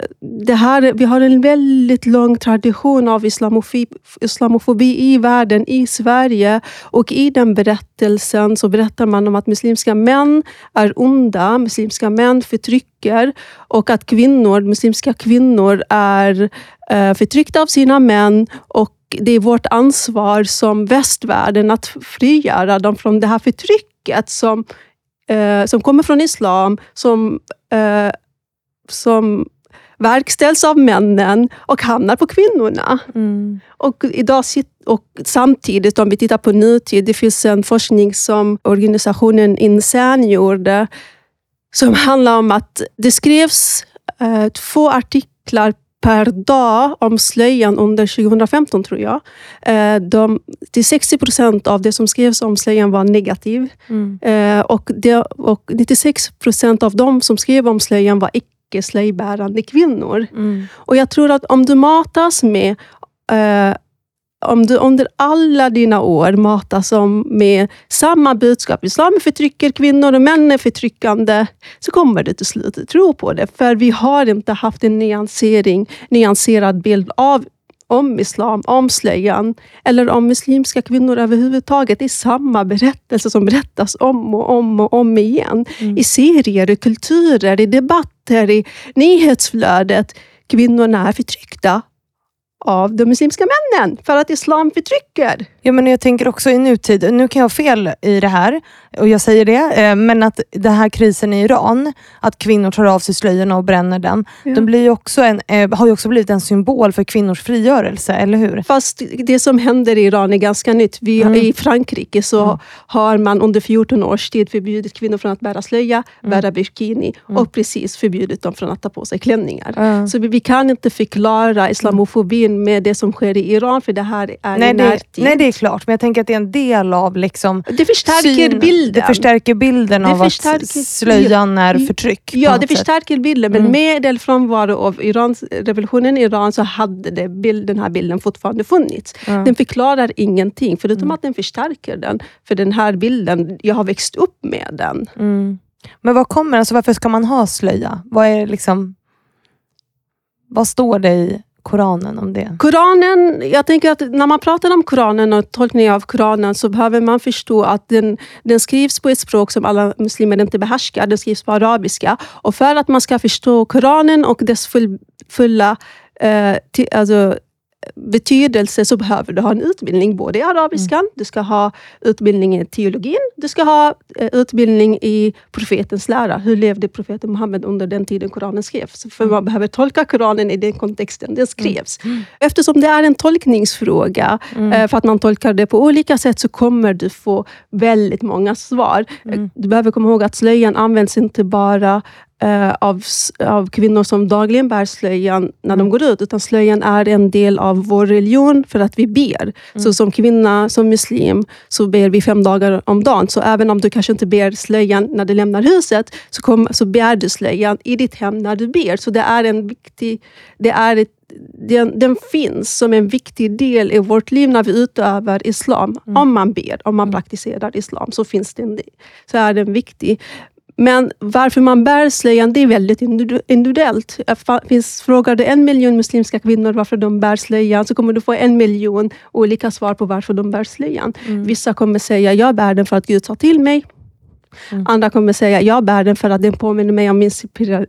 det här, vi har en väldigt lång tradition av islamofobi, islamofobi i världen, i Sverige. Och i den berättelsen så berättar man om att muslimska män är onda, muslimska män förtrycker och att kvinnor, muslimska kvinnor är eh, förtryckta av sina män och det är vårt ansvar som västvärlden att frigöra dem från det här förtrycket som, eh, som kommer från islam, som, eh, som verkställs av männen och hamnar på kvinnorna. Mm. Och, idag, och samtidigt, om vi tittar på nutid, det finns en forskning som organisationen Insan gjorde, som handlar om att det skrevs eh, två artiklar per dag om slöjan under 2015, tror jag. Eh, de, till 60 procent av det som skrevs om slöjan var negativ. Mm. Eh, och, det, och 96 procent av de som skrev om slöjan var icke slöjbärande kvinnor. Mm. Och Jag tror att om du matas med eh, om du under alla dina år matas med samma budskap, islam förtrycker kvinnor och män är förtryckande, så kommer du till slut tro på det. För vi har inte haft en nyansering, nyanserad bild av om islam, om slöjan eller om muslimska kvinnor överhuvudtaget. Det är samma berättelse som berättas om och om och om igen. Mm. I serier, i kulturer, i debatter, i nyhetsflödet. Kvinnorna är förtryckta av de muslimska männen för att islam förtrycker. Ja, men jag tänker också i nutid, nu kan jag ha fel i det här och jag säger det, eh, men att den här krisen i Iran, att kvinnor tar av sig slöjorna och bränner den, ja. de blir också en, eh, har ju också blivit en symbol för kvinnors frigörelse, eller hur? Fast det som händer i Iran är ganska nytt. Vi, mm. I Frankrike så mm. har man under 14 års tid förbjudit kvinnor från att bära slöja, mm. bära bikini mm. och precis förbjudit dem från att ta på sig klänningar. Så vi, kan inte förklara islamofobin med det som sker i Iran, för det här är nej, i närtid. Nej, det är klart, men jag tänker att det är en del av liksom Det förstärker syn, bilden. Det förstärker bilden det av förstärker, att slöjan är förtryck. Ja, det sätt. förstärker bilden, men mm. med eller frånvaro av Irans, revolutionen i Iran så hade det bild, den här bilden fortfarande funnits. Mm. Den förklarar ingenting, förutom mm. att den förstärker den. För den här bilden, jag har växt upp med den. Mm. Men vad kommer, alltså varför ska man ha slöja? Vad är liksom... Vad står det i Koranen om det? Koranen, jag tänker att när man pratar om Koranen och tolkning av Koranen så behöver man förstå att den, den skrivs på ett språk som alla muslimer inte behärskar. Den skrivs på arabiska. Och för att man ska förstå Koranen och dess full, fulla eh, till, alltså, betydelse så behöver du ha en utbildning både i arabiskan, mm. du ska ha utbildning i teologin, du ska ha eh, utbildning i profetens lära. Hur levde profeten Muhammed under den tiden Koranen skrevs? För mm. man behöver tolka Koranen i den kontexten den skrevs. Mm. mm. Eftersom det är en tolkningsfråga, mm. eh, för att man tolkar det på olika sätt, så kommer du få väldigt många svar. Mm. Du behöver komma ihåg att slöjan används inte bara eh, av, av kvinnor som dagligen bär slöjan när de Mm. går ut. Utan slöjan är en del av vår religion för att vi ber. Så som kvinna, som muslim, så ber vi fem dagar om dagen. Så även om du kanske inte ber slöjan när du lämnar huset, så, kom, så bär du slöjan i ditt hem när du ber. Så det är en viktig... Det är ett, den, den finns som en viktig del i vårt liv när vi utövar islam. Om man ber, om man praktiserar islam, så, finns den, så är den viktig. Men varför man bär slöjan, det är väldigt individu- individuellt. Finns, frågar du en miljon muslimska kvinnor varför de bär slöjan, så kommer du få en miljon olika svar på varför de bär slöjan. Vissa kommer säga, jag bär den för att Gud sa till mig. Andra kommer säga, jag bär den för att den påminner mig om min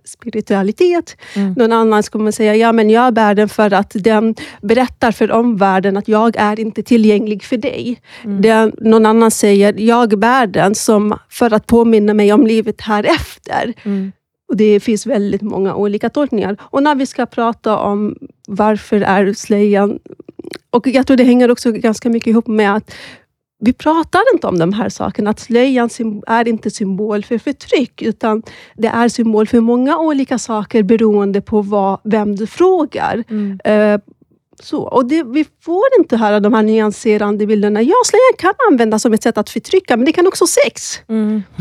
spiritualitet. Någon annan kommer säga, ja men jag bär den för att den berättar för omvärlden att jag är inte tillgänglig för dig. Den, någon annan säger, jag bär den som för att påminna mig om livet här efter. Och Det finns väldigt många olika tolkningar. Och när vi ska prata om varför är slöjan... Och jag tror det hänger också ganska mycket ihop med att vi pratar inte om de här sakerna. Att slöjan är inte symbol för förtryck, utan det är symbol för många olika saker beroende på vad, vem du frågar. Eh, så. Och det, vi får inte höra de här nyanserande bilderna. Ja, slöjan kan användas som ett sätt att förtrycka, men det kan också sex.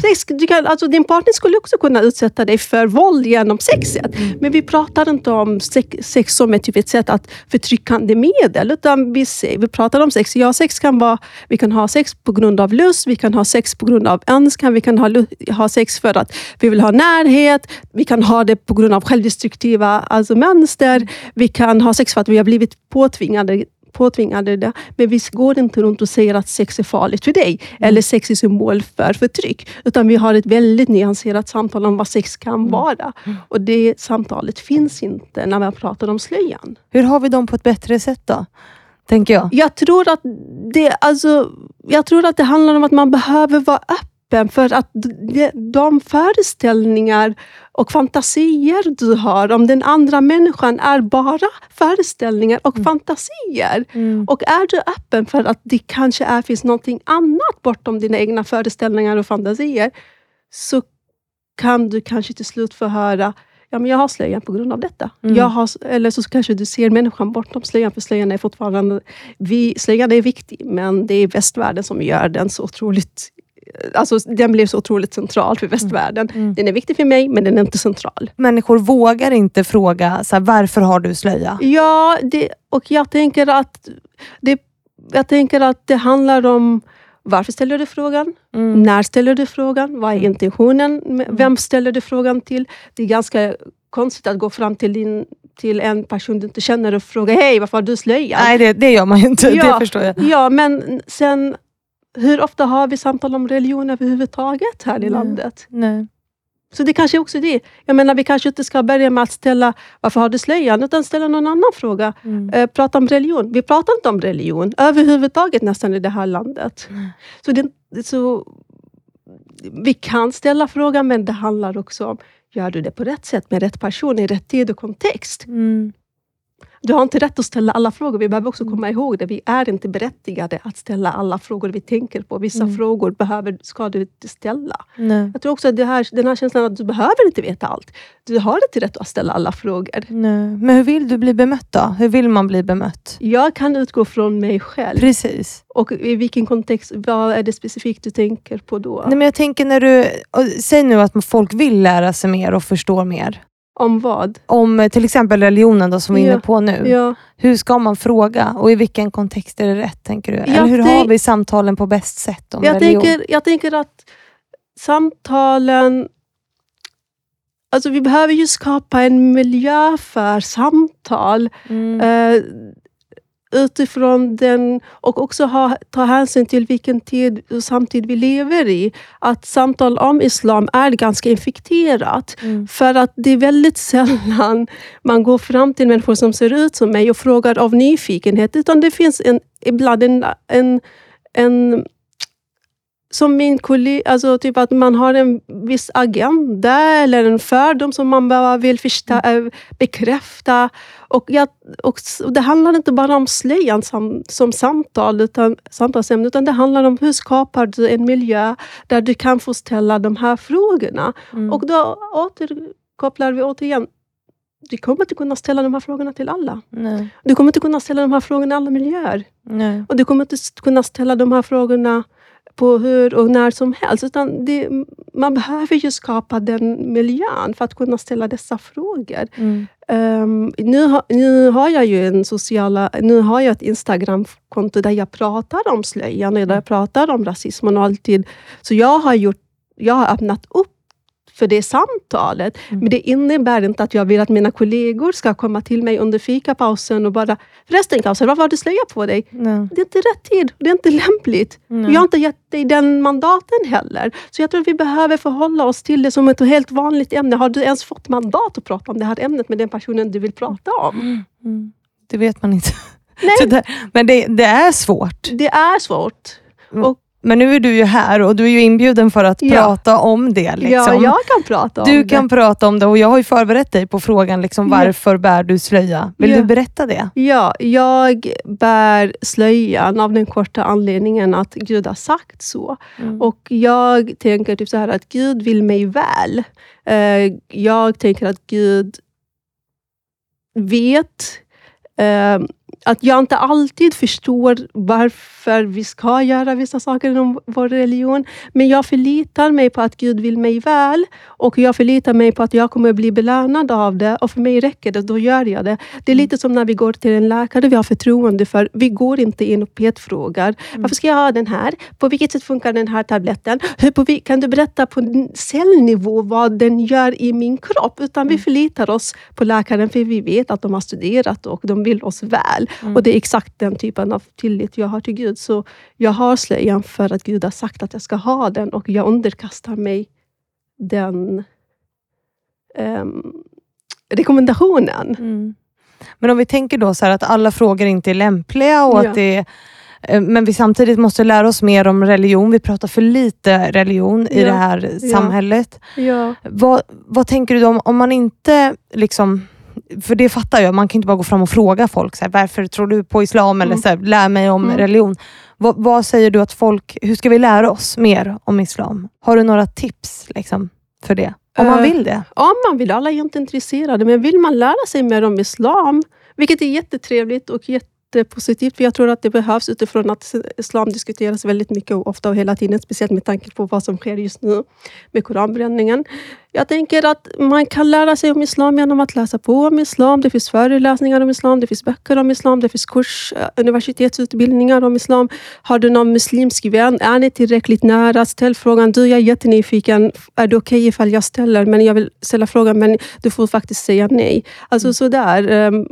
sex du kan, alltså din partner skulle också kunna utsätta dig för våld genom sexet. Men vi pratar inte om sex, sex som ett, typ ett sätt att förtryckande medel, utan vi, vi pratar om sex. Ja, sex kan vara, vi kan ha sex på grund av lust, vi kan ha sex på grund av önskan, vi kan ha, ha sex för att vi vill ha närhet, vi kan ha det på grund av självdestruktiva alltså mönster, vi kan ha sex för att vi har blivit påtvingade påtvingade det. Men vi går inte runt och säger att sex är farligt för dig, eller sex är symbol för förtryck. Utan vi har ett väldigt nyanserat samtal om vad sex kan vara. Och det samtalet finns inte när man pratar om slöjan. Hur har vi dem på ett bättre sätt då? Tänker jag. Jag tror att det, alltså, jag tror att det handlar om att man behöver vara öppen för att de, föreställningar och fantasier du har om den andra människan är bara föreställningar och fantasier. Och är du öppen för att det kanske är, finns någonting annat bortom dina egna föreställningar och fantasier, så kan du kanske till slut få höra Ja, men jag har slöjan på grund av detta. Jag har, eller så kanske du ser människan bortom slöjan, för slöjan är fortfarande... Vi, slöjan är viktig, men det är västvärlden som gör den så otroligt... Alltså, den blir så otroligt central för västvärlden. Den är viktig för mig, men den är inte central. Människor vågar inte fråga så här, varför har du slöja? Ja, det, och jag tänker att det, jag tänker att det handlar om varför ställer du frågan? När ställer du frågan? Vad är intentionen? med- Vem ställer du frågan till? Det är ganska konstigt att gå fram till, din, till en person du inte känner och fråga Hej, varför har du slöja? Nej, det, det gör man ju inte. Ja. Det förstår jag. Ja, men sen hur ofta har vi samtal om religion överhuvudtaget här i Nej. landet? Nej. Så det kanske också är det. Jag menar, vi kanske inte ska börja med att ställa varför har du slöjan, utan ställa någon annan fråga. Eh, prata om religion. Vi pratar inte om religion överhuvudtaget nästan i det här landet. Så, det, så Vi kan ställa frågan, men det handlar också om, gör du det på rätt sätt, med rätt person, i rätt tid och kontext? Mm. Du har inte rätt att ställa alla frågor. Vi behöver också komma ihåg det. Vi är inte berättigade att ställa alla frågor vi tänker på. Vissa frågor behöver, ska du inte ställa. Nej. Jag tror också att här, den här känslan att du behöver inte veta allt. Du har inte rätt att ställa alla frågor. Nej. Men hur vill du bli bemött då? Hur vill man bli bemött? Jag kan utgå från mig själv. Precis. Och i vilken kontext, vad är det specifikt du tänker på då? Nej, men jag tänker när du, säg nu att folk vill lära sig mer och förstå mer. Om vad? Om eh, till exempel religionen då, som vi är Ja. inne på nu. Ja. Hur ska man fråga och i vilken kontext är det rätt? tänker du? Eller Jag hur tänk- har vi samtalen på bäst sätt om Jag, religion? tänker, jag tänker att samtalen... Alltså vi behöver ju skapa en miljö för samtal. Mm. eh, utifrån den och också ha, ta hänsyn till vilken tid och samtid vi lever i. Att samtal om islam är ganska infekterat. Mm. För att det är väldigt sällan man går fram till människor som ser ut som mig och frågar av nyfikenhet. Utan det finns en, ibland en, en, en som min kollega, alltså typ att man har en viss agenda eller en fördom som man bara vill första, eh, bekräfta. Och, jag, och det handlar inte bara om slöjan som, som samtal, utan, samtalsämne, utan det handlar om hur skapar du en miljö där du kan få ställa de här frågorna. Mm. Och då åter, kopplar vi återigen, du kommer inte kunna ställa de här frågorna till alla. Nej. Du kommer inte kunna ställa de här frågorna i alla miljöer. Nej. Och du kommer inte kunna ställa de här frågorna på hur och när som helst. Utan det, man behöver ju skapa den miljön för att kunna ställa dessa frågor. Mm. Ehm, nu, ha, nu har jag ju en sociala, nu har jag ett Instagramkonto där jag pratar om slöjan och där jag pratar om rasismen och alltid. Så jag har, gjort, jag har öppnat upp för det samtalet. Mm. Men det innebär inte att jag vill att mina kollegor ska komma till mig under fikapausen och bara Förresten Kauser, varför har du slöja på dig? Nej. Det är inte rätt tid. Det är inte lämpligt. Nej. Jag har inte gett dig den mandaten heller. Så jag tror att vi behöver förhålla oss till det som ett helt vanligt ämne. Har du ens fått mandat att prata om det här ämnet med den personen du vill prata om? Mm. Det vet man inte. Nej. Men det, det är svårt. Det är svårt. Men nu är du ju här och du är ju inbjuden för att Ja. prata om det. Liksom. Ja, jag kan prata om du det. kan prata om det och jag har ju förberett dig på frågan liksom, Ja. varför bär du slöja? Vill Ja. du berätta det? Ja, jag bär slöjan av den korta anledningen att Gud har sagt så. Mm. Och jag tänker typ så här att Gud vill mig väl. Eh, jag tänker att Gud vet eh, att jag inte alltid förstår varför vi ska göra vissa saker inom vår religion. Men jag förlitar mig på att Gud vill mig väl och jag förlitar mig på att jag kommer bli belönad av det. Och för mig räcker det, då gör jag det. Det är lite som när vi går till en läkare vi har förtroende för. Vi går inte in och petfrågar. Varför ska jag ha den här? På vilket sätt funkar den här tabletten? Hur kan du berätta på cellnivå vad den gör i min kropp? Utan vi förlitar oss på läkaren för vi vet att de har studerat och de vill oss väl. Och Det är exakt den typen av tillit jag har till Gud. Så jag har slöjan för att Gud har sagt att jag ska ha den och jag underkastar mig den ehm, rekommendationen. Mm. Men om vi tänker då så att alla frågor inte är lämpliga och Ja. att det eh, men vi samtidigt måste lära oss mer om religion. Vi pratar för lite religion i Ja. det här Ja. samhället. Ja. Vad, vad tänker du om, om man inte liksom för det fattar jag, man kan inte bara gå fram och fråga folk, så här, varför tror du på islam? Eller Mm. så här, lär mig om Mm. religion. Vad, vad säger du att folk, hur ska vi lära oss mer om islam? Har du några tips liksom, för det? Om man Eh, vill det? Om man vill, alla är inte intresserade, men vill man lära sig mer om islam, vilket är jättetrevligt och jättepositivt, för jag tror att det behövs utifrån att islam diskuteras väldigt mycket och ofta och hela tiden, speciellt med tanke på vad som sker just nu med koranbränningen. Jag tänker att man kan lära sig om islam genom att läsa på om islam. Det finns föreläsningar om islam, det finns böcker om islam, det finns kurs, eh, universitetsutbildningar om islam. Har du någon muslimsk vän? Är ni tillräckligt nära? Ställ frågan. Du, jag är jättenyfiken. Är det okej ifall jag ställer? Men jag vill ställa frågan, men du får faktiskt säga nej. Alltså sådär. ehm,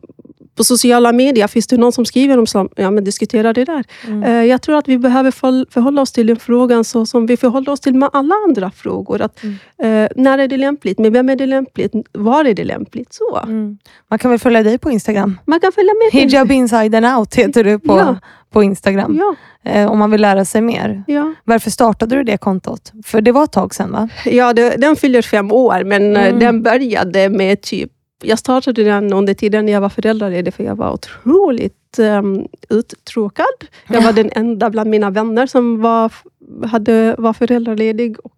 På sociala medier, finns det någon som skriver om islam? Ja, men diskutera det där. Mm. Eh, Jag tror att vi behöver förhåll- förhålla oss till den frågan så som vi förhåller oss till med alla andra frågor. Att, Mm. eh, när är det lämpligt? Med vem är det lämpligt? Var är det lämpligt? Så. Mm. Man kan väl följa dig på Instagram? Man kan följa med. Hijab inside and out heter du på, Ja. på Instagram. Ja, Eh, om man vill lära sig mer. ja. Varför startade du det kontot? För det var ett tag sedan va? ja det, den fyller fem år, men Mm. den började med typ... Jag startade den under tiden jag var föräldraledig, för jag var otroligt um, uttråkad. Jag var den enda bland mina vänner som var, hade, var föräldraledig och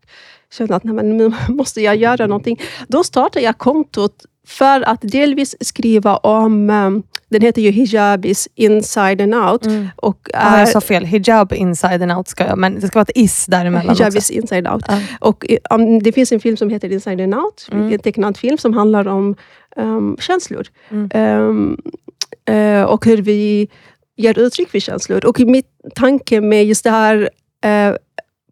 kände att Nej, men nu måste jag göra någonting. Då startade jag kontot för att delvis skriva om, um, den heter ju Hijabis inside and out. Och Ja, är, jag sa fel. Hijab inside and out ska jag, men det ska vara ett is däremellan också. Hijabis inside out. Ja. Och eh, um, det finns en film som heter Inside and Out, Mm. en tecknad film som handlar om um, känslor. Mm. Eh, och hur vi ger uttryck för känslor. Och mitt tanke med just det här uh,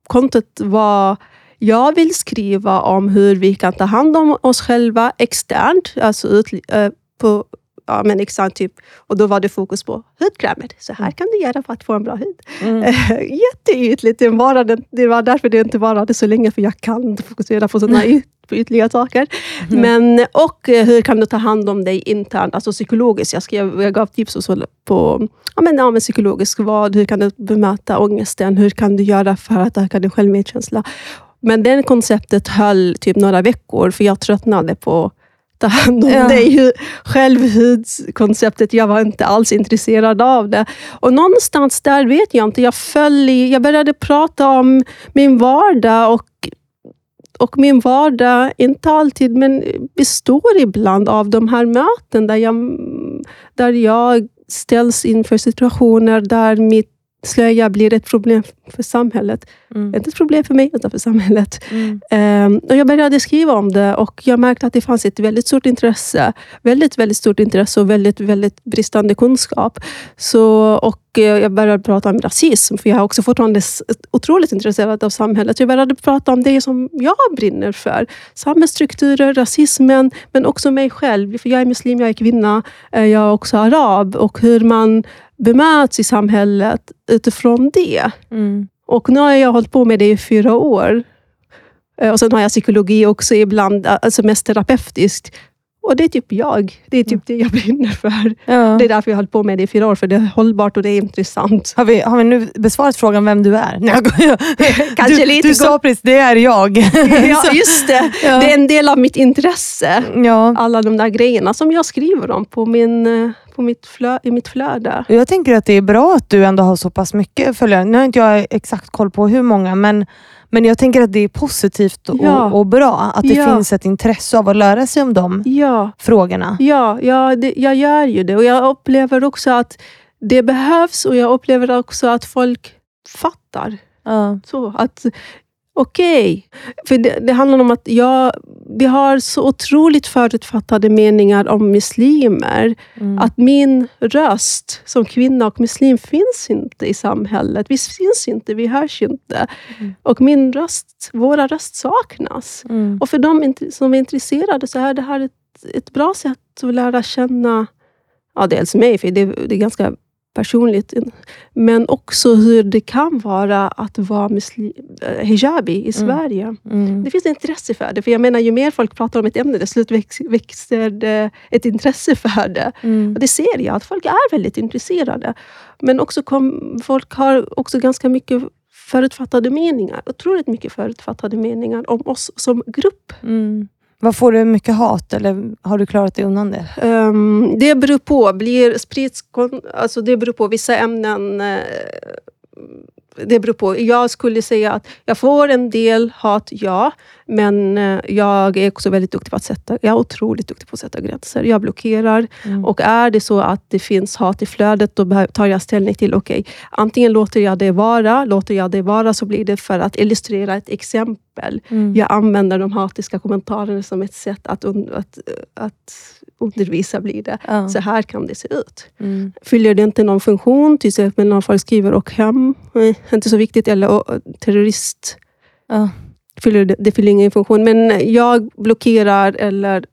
kontot var jag vill skriva om hur vi kan ta hand om oss själva externt, alltså ut, eh, på ja, men externt typ. Och då var det fokus på hudkrämer. Så här kan du göra för att få en bra hud. Mm. Jätteytligt. Det, varade, det var därför det inte varade så länge, för jag kan inte fokusera på sådana yt, på ytliga saker. Men, och eh, hur kan du ta hand om dig internt, alltså psykologiskt. Jag, skrev, jag gav tips och så på ja, men, ja, men psykologiskt. Vad, hur kan du bemöta ångesten? Hur kan du göra för att öka din självmedkänsla? Men det konceptet höll typ några veckor, för jag tröttnade på ta hand om Ja. dig. Självhudskonceptet, jag var inte alls intresserad av det. Och någonstans där vet jag inte, jag föll i, jag började prata om min vardag och och min vardag, inte alltid, men består ibland av de här möten där jag, där jag ställs inför situationer där mitt slöja blir ett problem för samhället. Mm. Inte ett problem för mig, utan för samhället. Mm. Ehm, och jag började skriva om det och jag märkte att det fanns ett väldigt stort intresse. Väldigt, väldigt stort intresse och väldigt, väldigt bristande kunskap. Så, och eh, jag började prata om rasism, för jag är också fortfarande otroligt intresserad av samhället. Jag började prata om det som jag brinner för. Samhällsstrukturer, rasismen, men också mig själv. För jag är muslim, jag är kvinna, eh, jag är också arab. Och hur man bemöts i samhället utifrån det. Mm. Och nu har jag hållit på med det i fyra år. Eh, Och sen har jag psykologi också ibland, eh, alltså mest terapeutiskt. Och det är typ jag. Det är typ det jag brinner för. Ja. Det är därför jag har hållit på med det i fyra år, för det är hållbart och det är intressant. Har, vi, har vi nu besvarat frågan vem du är? Nej, jag skojar. Kanske du, lite du sa precis, det är jag. Ja, just det. Ja. Det är en del av mitt intresse. ja. Alla de där grejerna som jag skriver om på min, eh, på mitt flö, i mitt flöde. Jag tänker att det är bra att du ändå har så pass mycket följare. Nu har inte jag exakt koll på hur många, men, men jag tänker att det är positivt och, Ja. och bra att det Ja. finns ett intresse av att lära sig om de Ja, frågorna. ja, ja det, jag gör ju det. Och jag upplever också att det behövs och jag upplever också att folk fattar. Så att Okej, för det, det handlar om att jag, vi har så otroligt förutfattade meningar om muslimer. Mm. Att min röst som kvinna och muslim finns inte i samhället. Vi finns inte, vi hörs inte. Mm. Och min röst, våra röst saknas. Mm. Och för de som är intresserade så är det här ett, ett bra sätt att lära känna ja, dels mig, för det, det är ganska personligt, men också hur det kan vara att vara muslim, eh, hijabi i Sverige. Mm. Det finns intresse för det. För jag menar, ju mer folk pratar om ett ämne, desto slut väx, växer det ett intresse för det. Mm. Och det ser jag, att folk är väldigt intresserade. Men också kom, folk har också ganska mycket förutfattade meningar. Otroligt mycket förutfattade meningar om oss som grupp. Mm. Vad får du mycket hat eller har du klarat dig undan det? Um, det beror på. Blir sprids, alltså det beror på. Vissa ämnen uh, det beror på. Jag skulle säga att jag får en del hat, ja. Men eh, jag är också väldigt duktig på att sätta, jag är otroligt duktig på att sätta gränser. Jag blockerar. Mm. Och är det så att det finns hat i flödet, då tar jag ställning till, okej, antingen låter jag det vara, låter jag det vara så blir det för att illustrera ett exempel. Mm. Jag använder de hatiska kommentarerna som ett sätt att, att, att undervisa blir det. Ja. Så här kan det se ut. Mm. Fyller det inte någon funktion, till exempel när folk skriver och hem, nej, inte så viktigt, eller och, terrorist, Ja. fyller det, det fyller ingen funktion. Men jag blockerar eller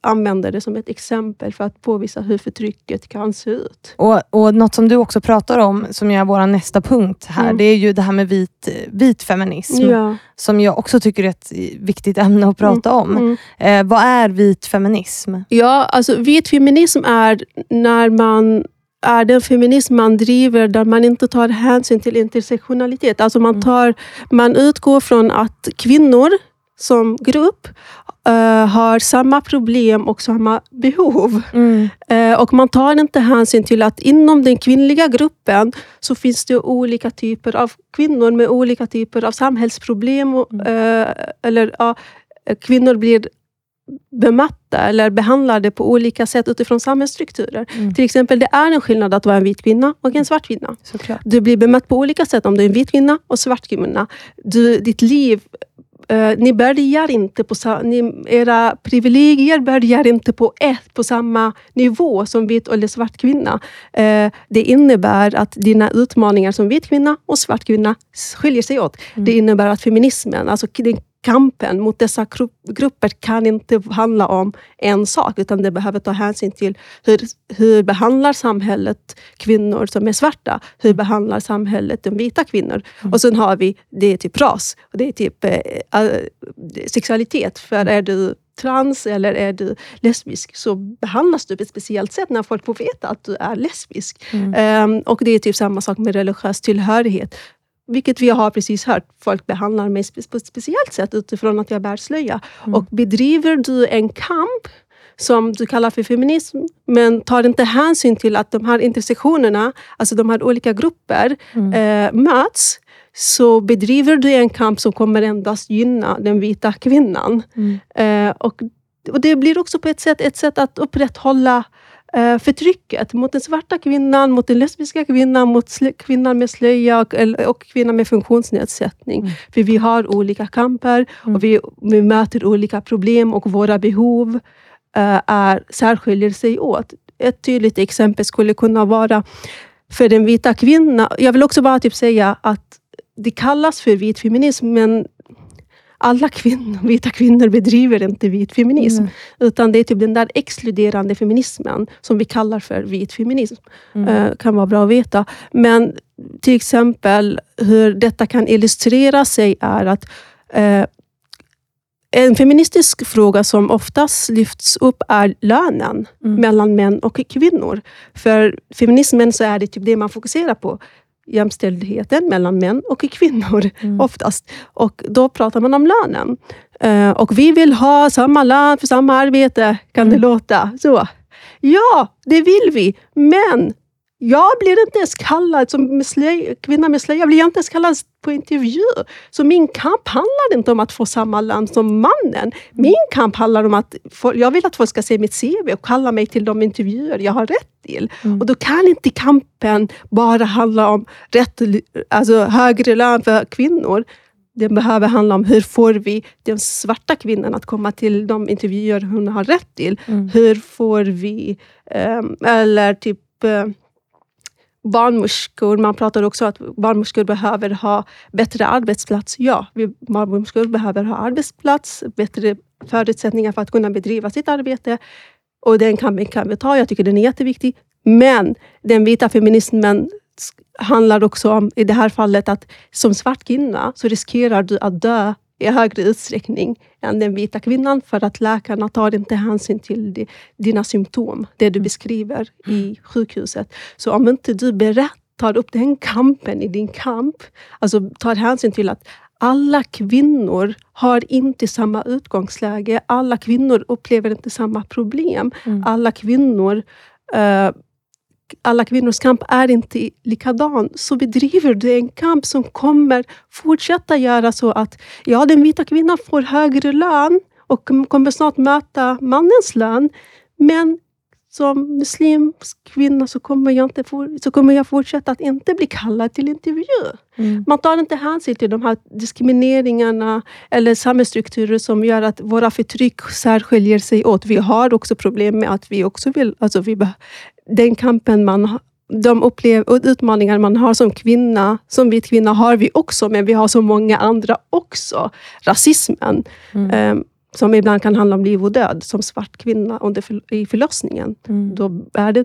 använder det som ett exempel för att påvisa hur förtrycket kan se ut. Och, och Något som du också pratar om, som är vår nästa punkt här, Mm. det är ju det här med vit, vit feminism. Ja. Som jag också tycker är ett viktigt ämne att prata om. Mm. Eh, vad är vit feminism? Ja, alltså vit feminism är när man är den feminism man driver där man inte tar hänsyn till intersektionalitet. Alltså man, tar, man utgår från att kvinnor som grupp eh, har samma problem och samma behov. Mm. Eh, och man tar inte hänsyn till att inom den kvinnliga gruppen så finns det olika typer av kvinnor med olika typer av samhällsproblem. Och, eh, eller Kvinnor blir bemötta eller behandlade på olika sätt utifrån samhällsstrukturer. Mm. Till exempel, det är en skillnad att vara en vit kvinna och en svart kvinna. Såklart. Du blir bemött på olika sätt om du är en vit kvinna och svart kvinna. Du, ditt liv eh, ni börjar inte på ni, era privilegier börjar inte på ett på samma nivå som vit eller svart kvinna. Eh, det innebär att dina utmaningar som vit kvinna och svart kvinna skiljer sig åt. Det innebär att feminismen, alltså den kampen mot dessa gru- grupper kan inte handla om en sak, utan det behöver ta hänsyn till hur, hur behandlar samhället kvinnor som är svarta? Hur behandlar samhället de vita kvinnor? Och sen har vi, det är typ ras, och det är typ eh, sexualitet. För är du trans eller är du lesbisk så behandlas du på ett speciellt sätt när folk får veta att du är lesbisk. Ehm, och det är typ samma sak med religiös tillhörighet. Vilket vi har precis hört. Folk behandlar mig på ett speciellt sätt utifrån att jag bär slöja. Och bedriver du en kamp som du kallar för feminism, men tar inte hänsyn till att de här intersektionerna, alltså de här olika grupper, eh, möts, så bedriver du en kamp som kommer endast gynna den vita kvinnan. Mm. Eh, och, och Det blir också på ett sätt ett sätt att upprätthålla eh, förtrycket mot den svarta kvinnan, mot den lesbiska kvinnan, mot kvinnan med slöja och, och kvinnan med funktionsnedsättning. Mm. För vi har olika kamper Mm. och vi, vi möter olika problem och våra behov eh, är, särskiljer sig åt. Ett tydligt exempel skulle kunna vara för den vita kvinnan. Jag vill också bara typ säga att det kallas för vit feminism, men alla kvinnor, vita kvinnor bedriver inte vit feminism. Mm. Utan det är typ den där exkluderande feminismen som vi kallar för vit feminism. Mm. Eh, kan vara bra att veta. Men till exempel hur detta kan illustrera sig är att eh, en feministisk fråga som oftast lyfts upp är lönen Mm. mellan män och kvinnor. För feminismen så är det typ det man fokuserar på. Jämställdheten mellan män och kvinnor Mm. oftast. Och då pratar man om lönen. Eh, och vi vill ha samma lön för samma arbete, kan det Mm. låta. Så. Ja, det vill vi. Men jag blir inte ens kallad, som slöj, kvinna med slöja, blir jag inte ens kallad på intervju. Så min kamp handlar inte om att få samma lön som mannen. Min kamp handlar om att jag vill att folk ska se mitt CV och kalla mig till de intervjuer jag har rätt till. Mm. Och då kan inte kampen bara handla om rätt, alltså högre lön för kvinnor. Den behöver handla om hur får vi den svarta kvinnan att komma till de intervjuer hon har rätt till. Mm. Hur får vi, ehm, eller typ eh, barnmorskor. Man pratar också om att barnmorskor behöver ha bättre arbetsplats. Ja, vi barnmorskor behöver ha arbetsplats, bättre förutsättningar för att kunna bedriva sitt arbete. Och den kampen kan vi ta. Jag tycker den är jätteviktig. Men den vita feminismen handlar också om, i det här fallet, att som svart kvinna så riskerar du att dö i högre utsträckning än den vita kvinnan för att läkarna tar inte hänsyn till di- dina symptom, det du beskriver i sjukhuset. Så om inte du berett tar upp den kampen i din kamp, alltså tar hänsyn till att alla kvinnor har inte samma utgångsläge. Alla kvinnor upplever inte samma problem. Mm. Alla kvinnor eh, alla kvinnors kamp är inte likadan, så bedriver du en kamp som kommer fortsätta göra så att ja, den vita kvinnan får högre lön och kommer snart möta mannens lön. Men som muslimsk kvinna så kommer, jag inte for, så kommer jag fortsätta att inte bli kallad till intervju. Mm. Man tar inte hänsyn till de här diskrimineringarna eller samhällsstrukturer som gör att våra förtryck särskiljer sig åt. Vi har också problem med att vi också vill... Alltså vi, den kampen man har- de upplev, utmaningar man har som kvinna, som vit kvinna, har vi också, men vi har så många andra också. Rasismen, Mm. eh, som ibland kan handla om liv och död, som svart kvinna under för, i förlossningen. Mm. Då är det,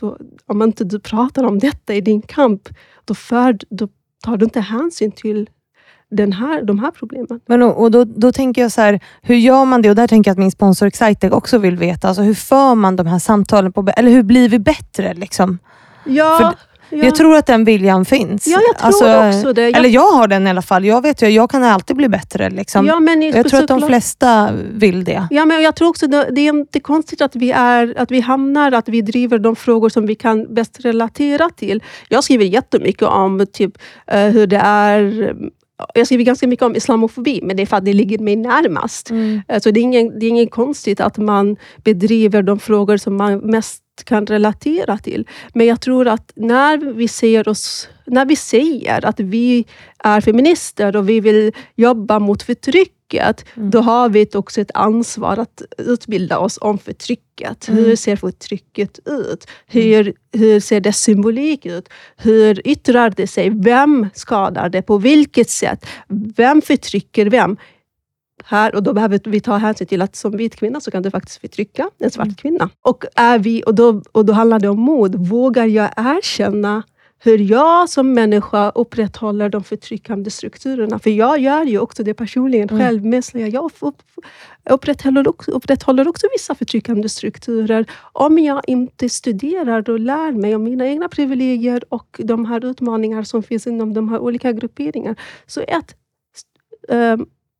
då, om inte du pratar om detta i din kamp, då, för, då tar du inte hänsyn till den här, de här problemen. Men och, och då, då tänker jag så här, hur gör man det? Och där tänker jag att min sponsor Excitec också vill veta. Alltså, hur för man de här samtalen? på Eller hur blir vi bättre? Liksom? Ja, För ja. Jag tror att den viljan finns. ja, jag tror också det. Jag, Eller jag har den i alla fall. Jag vet ju, jag kan alltid bli bättre. Liksom. ja, men, jag tror att de flesta vill det. Ja, men jag tror också det, det är inte konstigt att vi, är, att vi hamnar, att vi driver de frågor som vi kan bäst relatera till. Jag skriver jättemycket om typ, eh, hur det är jag skriver ganska mycket om islamofobi, men det är för att det ligger mig närmast. Mm. Alltså det, är ingen, det är inget konstigt att man bedriver de frågor som man mest kan relatera till. Men jag tror att när vi, ser oss, när vi säger att vi är feminister och vi vill jobba mot förtrycket, Mm. då har vi också ett ansvar att utbilda oss om förtrycket. Mm. Hur ser förtrycket ut? Hur, hur ser dess symbolik ut? Hur yttrar det sig? Vem skadar det? På vilket sätt? Vem förtrycker vem? Här och då behöver vi ta hänsyn till att som vit kvinna så kan du faktiskt förtrycka en svart Mm. kvinna. Och, är vi, och, då, och då handlar det om mod. Vågar jag erkänna hur jag som människa upprätthåller de förtryckande strukturerna? För jag gör ju också det personligen Mm. själv. Jag upp, upprätthåller, också, upprätthåller också vissa förtryckande strukturer. Om jag inte studerar och lär mig om mina egna privilegier och de här utmaningar som finns inom de här olika grupperingarna. Så ett,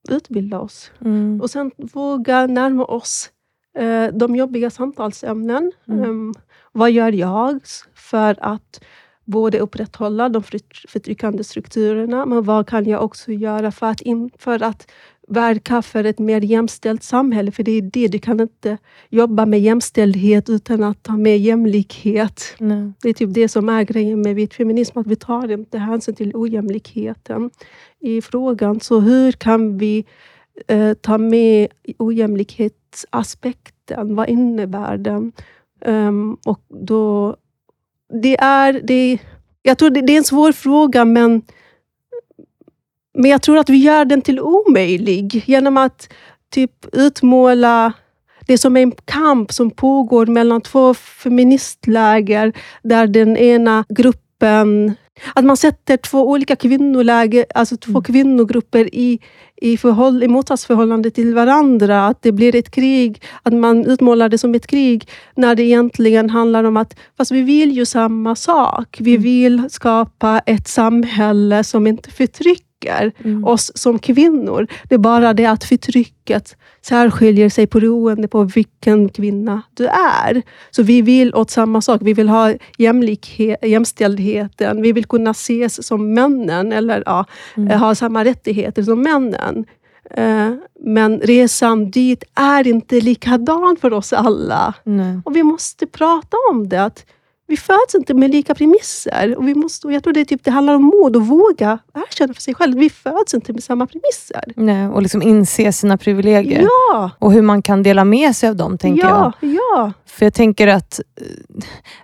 utbilda oss. Mm. Och sen våga närma oss eh, de jobbiga samtalsämnen. Mm. Ehm, vad gör jag för att både upprätthålla de förtry- förtryckande strukturerna, men vad kan jag också göra för att, in, för att verka för ett mer jämställt samhälle? För det är det, du kan inte jobba med jämställdhet utan att ta med jämlikhet. Nej. Det är typ det som är grejen med vit feminism, att vi tar inte hänsyn till ojämlikheten i frågan. Så hur kan vi eh, ta med ojämlikhetsaspekten? Vad innebär den? Ehm, och då, det är, det, jag tror det, det är en svår fråga, men, men jag tror att vi gör den till omöjlig genom att typ utmåla det som är en kamp som pågår mellan två feministläger, där den ena gruppen att man sätter två olika kvinnoläger, alltså två kvinnogrupper i, i, förhåll, i motsatsförhållande till varandra. Att det blir ett krig, att man utmålar det som ett krig, när det egentligen handlar om att fast vi vill ju samma sak. Vi vill skapa ett samhälle som inte förtrycker Mm. oss som kvinnor. Det är bara det att förtrycket särskiljer sig beroende på vilken kvinna du är. Så vi vill åt samma sak. Vi vill ha jämställdheten. Vi vill kunna ses som männen, eller ja, Mm. ha samma rättigheter som männen. Eh, Men resan dit är inte likadan för oss alla. Nej. Och vi måste prata om det. Vi föds inte med lika premisser. Och vi måste, och jag tror det, är typ, det handlar om mod och våga erkänna för sig själv. Vi föds inte med samma premisser. Nej. Och liksom inse sina privilegier. Ja, Och hur man kan dela med sig av dem, tänker jag. ja, ja. För jag tänker att eh,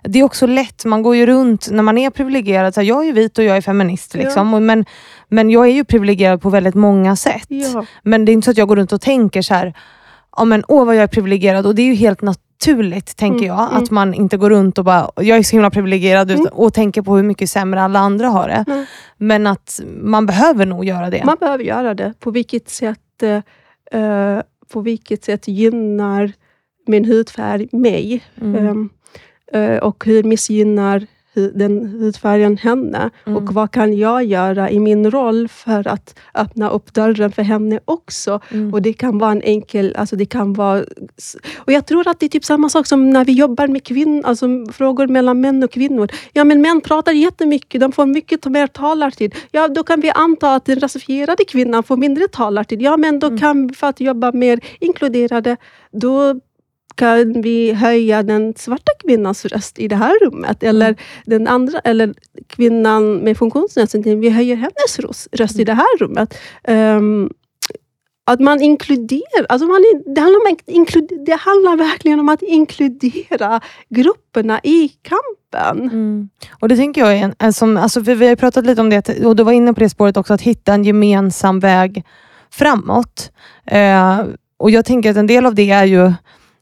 det är också lätt, man går ju runt när man är privilegierad. Så här, jag är vit och jag är feminist. Liksom, och men, men jag är ju privilegierad på väldigt många sätt. ja. Men det är inte så att jag går runt och tänker så här, ja, men, åh vad jag är privilegierad. Och det är ju helt naturligt, tänker Mm, jag. mm. Att man inte går runt och bara, jag är så himla privilegierad Mm. och tänker på hur mycket sämre alla andra har det. Nej. Men att man behöver nog göra det. Man behöver göra det. På vilket sätt, eh, eh, på vilket sätt gynnar min hudfärg mig? Mm. Ehm, eh, och hur missgynnar den hudfärgen henne? Mm. Och vad kan jag göra i min roll för att öppna upp dörren för henne också? Mm. Och Det kan vara en enkel... Alltså det kan vara, och Jag tror att det är typ samma sak som när vi jobbar med kvinn, alltså frågor mellan män och kvinnor. Ja, men män pratar jättemycket, de får mycket mer talartid. Ja, då kan vi anta att den rasifierade kvinnan får mindre talartid. Ja, men då kan vi, för att jobba mer inkluderade, då kan vi höja den svarta kvinnans röst i det här rummet. Eller den andra, eller kvinnan med funktionsnedsättning, vi höjer hennes röst i det här rummet. Ehm, att man inkluderar, alltså man, det, handlar om, det handlar verkligen om att inkludera grupperna i kampen. Mm. Och Det tänker jag är en, som, alltså vi har pratat lite om det, och du var inne på det spåret också, att hitta en gemensam väg framåt. Eh, och Jag tänker att en del av det är ju,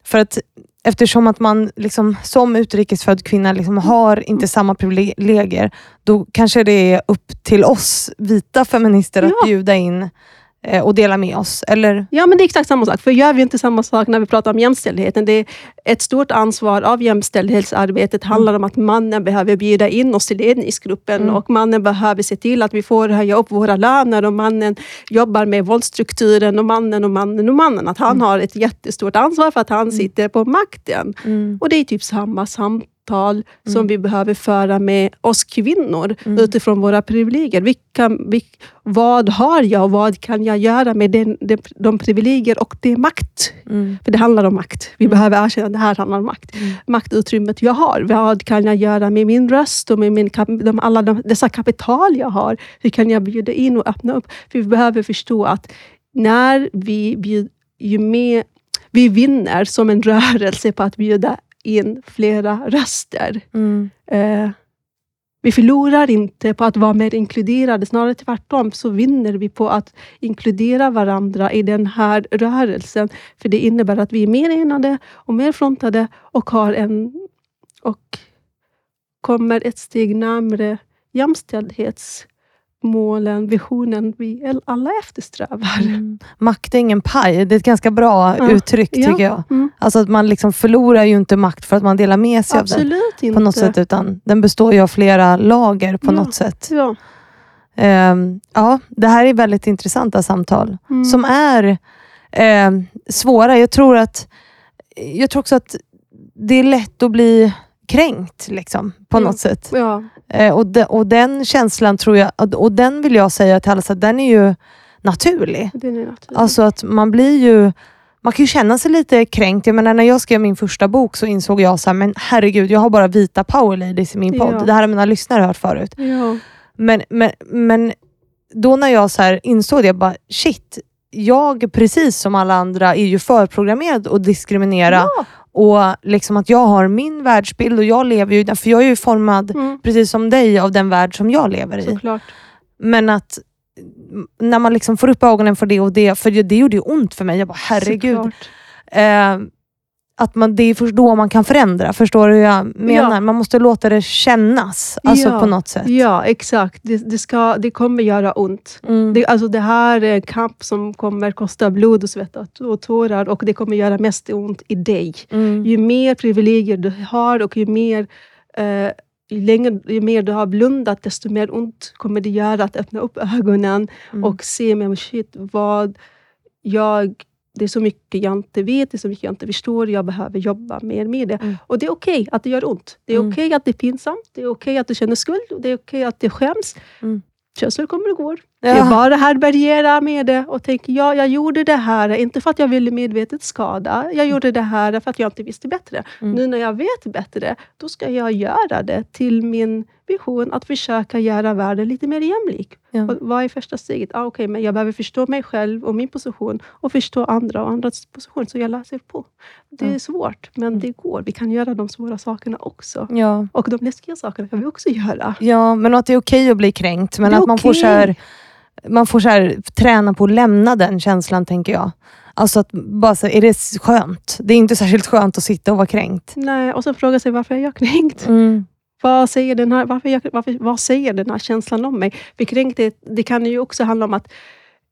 för att eftersom att man liksom, som utrikesfödd kvinna liksom har inte samma privilegier, då kanske det är upp till oss vita feminister att Ja. bjuda in och dela med oss. Eller? Ja, men det är exakt samma sak. För gör vi inte samma sak när vi pratar om jämställdheten? Det är ett stort ansvar av jämställdhetsarbetet handlar om att mannen behöver bjuda in oss till ledningsgruppen Mm. och mannen behöver se till att vi får höja upp våra löner och mannen jobbar med våldsstrukturen och mannen och mannen och mannen. Att han har ett jättestort ansvar för att han sitter på makten. Och det är typ samma samtal som vi behöver föra med oss kvinnor utifrån våra privilegier. Vilka, vilk, vad har jag och vad kan jag göra med den, de, de privilegier och det makt? Mm. För det handlar om makt. Vi behöver erkänna att det här handlar om makt. Maktutrymmet jag har. Vad kan jag göra med min röst och med min, de, alla de, dessa kapital jag har? Hur kan jag bjuda in och öppna upp? För vi behöver förstå att när vi bjud, ju mer vi vinner som en rörelse på att bjuda in flera röster. Mm. Eh, vi förlorar inte på att vara mer inkluderade, snarare tvärtom så vinner vi på att inkludera varandra i den här rörelsen. För det innebär att vi är mer enade och mer frontade och, har en, och kommer ett steg närmare jämställdhetsmålen, visionen vi alla eftersträvar. Mm. Makt är ingen paj. Det är ett ganska bra Ja. uttryck Ja. tycker jag. Mm. Alltså att man liksom förlorar ju inte makt för att man delar med sig av den Absolut inte. på något sätt, utan den består ju av flera lager på Ja. något sätt. Ja. Ehm, ja, det här är väldigt intressanta samtal Mm. som är ehm, svåra. Jag tror, att, jag tror också att det är lätt att bli kränkt liksom, på Mm. något sätt. Ja, Eh, och, de, och den känslan tror jag, och- den vill jag säga till alla, så att den är ju naturlig. det är naturligt. Alltså att man blir ju man kan ju känna sig lite kränkt. Jag menar, när jag skrev min första bok så insåg jag så här, men herregud, jag har bara vita power ladies i min podd. Ja. Det här har mina lyssnare hört förut. ja. Men, men, men då när jag så insåg det, jag bara shit, jag precis som alla andra är ju förprogrammerad att diskriminera Ja. Och liksom att jag har min världsbild och jag lever ju, för jag är ju formad Mm, precis som dig av den värld som jag lever i. såklart. Men att när man liksom får upp ögonen för det och det, för det, det gjorde ju ont för mig. Jag bara herregud. Såklart. Eh, att man, det är först då man kan förändra. Förstår du hur jag menar? Ja. Man måste låta det kännas alltså Ja. på något sätt. Ja, exakt. Det, det, ska, det kommer göra ont. Mm. Det, alltså det här är en kamp som kommer kosta blod och svett och och tårar och det kommer göra mest ont i dig. Mm. Ju mer privilegier du har och ju mer, eh, ju, längre, ju mer du har blundat, desto mer ont kommer det göra att öppna upp ögonen Mm. och se, men shit, vad jag... Det är så mycket jag inte vet, det är så mycket jag inte förstår. Jag behöver jobba mer med det. Mm. Och det är okej att det gör ont. Det är Mm. okej att det är pinsamt. Det är okej att du känner skuld. och Det är okej att det skäms. Mm. Känslor kommer och går. Ja. Jag bara härbärgerar med det och tänker, ja, jag gjorde det här, inte för att jag ville medvetet skada. Jag gjorde det här för att jag inte visste bättre. Mm. Nu när jag vet bättre, då ska jag göra det till min vision att försöka göra världen lite mer jämlik. Ja. Vad är första steget? Ah, okay, men jag behöver förstå mig själv och min position och förstå andra och andras position, så jag läser på. Det är Mm. svårt, men det går. Vi kan göra de svåra sakerna också. Ja. Och de läskiga sakerna kan vi också göra. ja, men att det är okej att bli kränkt. Men att man får, så här, man får så här, träna på att lämna den känslan, tänker jag. Alltså att bara så, är det skönt? Det är inte särskilt skönt att sitta och vara kränkt. Nej, och sen fråga sig varför är jag kränkt? Mm. Vad säger den här, varför jag, varför, vad säger den här känslan om mig? För kränkthet, det kan ju också handla om att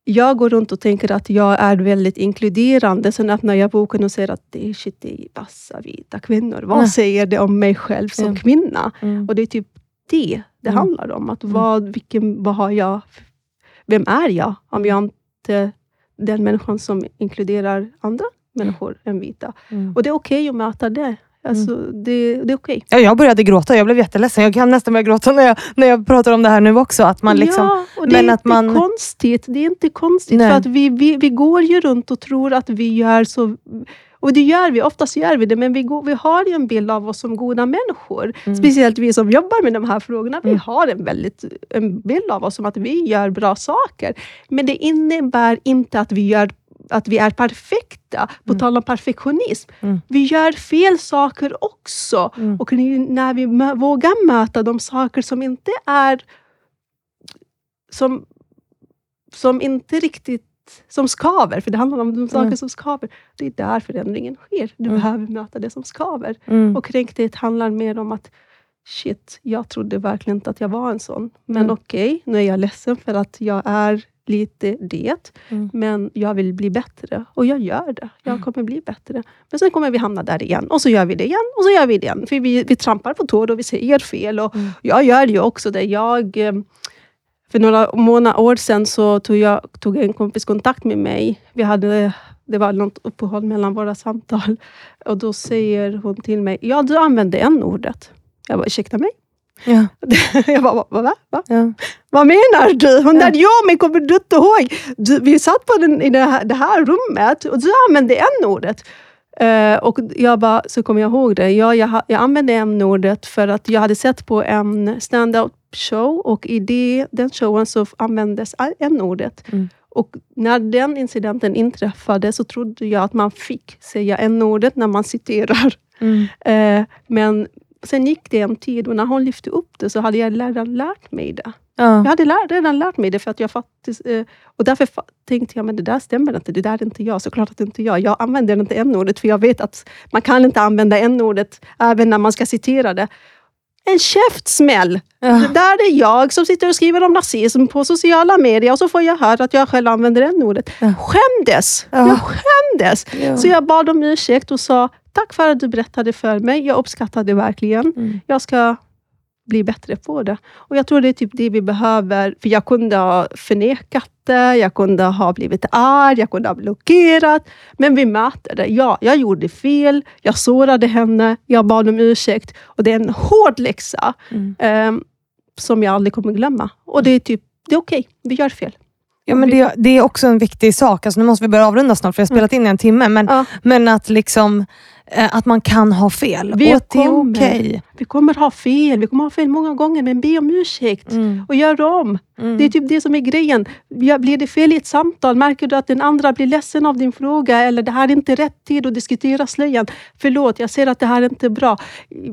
jag går runt och tänker att jag är väldigt inkluderande. Sen öppnar jag boken och ser att det är, shit, det är vassa vita kvinnor. Vad Nej. säger det om mig själv som Ja. kvinna? Mm. Och det är typ det det Mm. handlar om. Att Mm. vad, vilken, vad har jag, vem är jag om jag inte den människan som inkluderar andra människor än vita? Mm. Och det är okej att möta det. Alltså, det, det är okej. Ja, jag började gråta, jag blev jätteledsen. Jag kan nästan börja gråta när jag, när jag pratar om det här nu också. Att man liksom, ja, och det men är att inte man- konstigt. Det är inte konstigt. Nej. För att vi, vi, vi går ju runt och tror att vi gör så... Och det gör vi, oftast gör vi det, men vi, går, vi har ju en bild av oss som goda människor. Mm. Speciellt vi som jobbar med de här frågorna. Vi Mm. har en, väldigt, en bild av oss som att vi gör bra saker. Men det innebär inte att vi gör att vi är perfekta, på Mm. tal om perfektionism. Mm. Vi gör fel saker också. Mm. Och när vi vågar möta de saker som inte är som, som inte riktigt som skaver, för det handlar om de saker Mm. som skaver. Det är där förändringen sker. Du Mm. behöver möta det som skaver. mm, Och kränkthet handlar mer om att shit, jag trodde verkligen inte att jag var en sån. Men Mm. okej, nu är jag ledsen för att jag är lite det. Mm. Men jag vill bli bättre. Och jag gör det. Jag Mm. kommer bli bättre. Men sen kommer vi hamna där igen. Och så gör vi det igen. Och så gör vi det igen. För vi, vi trampar på tår och vi säger fel. Och Mm. Jag gör ju också det. Jag, eh, för några månader år sedan så tog, jag, tog en kompis kontakt med mig. Vi hade, det var något uppehåll mellan våra samtal. Och då säger hon till mig, ja du använde en ordet Jag bara, ursäkta mig? Ja, jag bara, va? va? va? ja. Vad menar du? Hon där, ja men kommer du inte ihåg? Du, vi satt på den, i det här, det här rummet och du använde n-ordet. Eh, och jag bara, så kommer jag ihåg det. Ja, jag, ha- jag använde n-ordet för att jag hade sett på en stand-up show och i det, den showen så användes n-ordet. Mm. Och när den incidenten inträffade så trodde jag att man fick säga n-ordet när man citerar. Mm. Eh, men sen gick det en tid och när hon lyfte upp det så hade jag redan lärt mig det. Jag Ja. hade lär, redan lärt mig det, för att jag faktiskt, eh, och därför tänkte jag, men det där stämmer inte, det där är inte jag. Såklart att det inte jag. Jag använder inte n-ordet, för jag vet att man kan inte använda n-ordet även när man ska citera det. En käftsmäll! Ja. Det där är jag som sitter och skriver om nazism på sociala medier och så får jag höra att jag själv använder n-ordet. Ja. Skämdes! Ja. Jag skämdes! Ja. Så jag bad om ursäkt och sa, tack för att du berättade för mig. Jag uppskattar det verkligen. Mm. Jag ska bli bättre på det. Och Jag tror det är typ det vi behöver. För Jag kunde ha förnekat det, jag kunde ha blivit arg, jag kunde ha blockerat. Men vi möter det. Ja, jag gjorde fel, jag sårade henne, jag bad om ursäkt. Och Det är en hård läxa Mm. eh, som jag aldrig kommer glömma. Och det är typ, det är okej, vi gör fel. Ja, men det, det är också en viktig sak. Alltså, nu måste vi börja avrunda snart, för jag har spelat in i en timme. Men, Ja. men att, liksom, att man kan ha fel Vi och att det är kommer. okej. Vi kommer ha fel, vi kommer ha fel många gånger, men be om ursäkt Mm. och gör om. Mm. Det är typ det som är grejen. Blir det fel i ett samtal, märker du att den andra blir ledsen av din fråga, eller det här är inte rätt tid att diskutera slöjan. Förlåt, jag ser att det här är inte bra.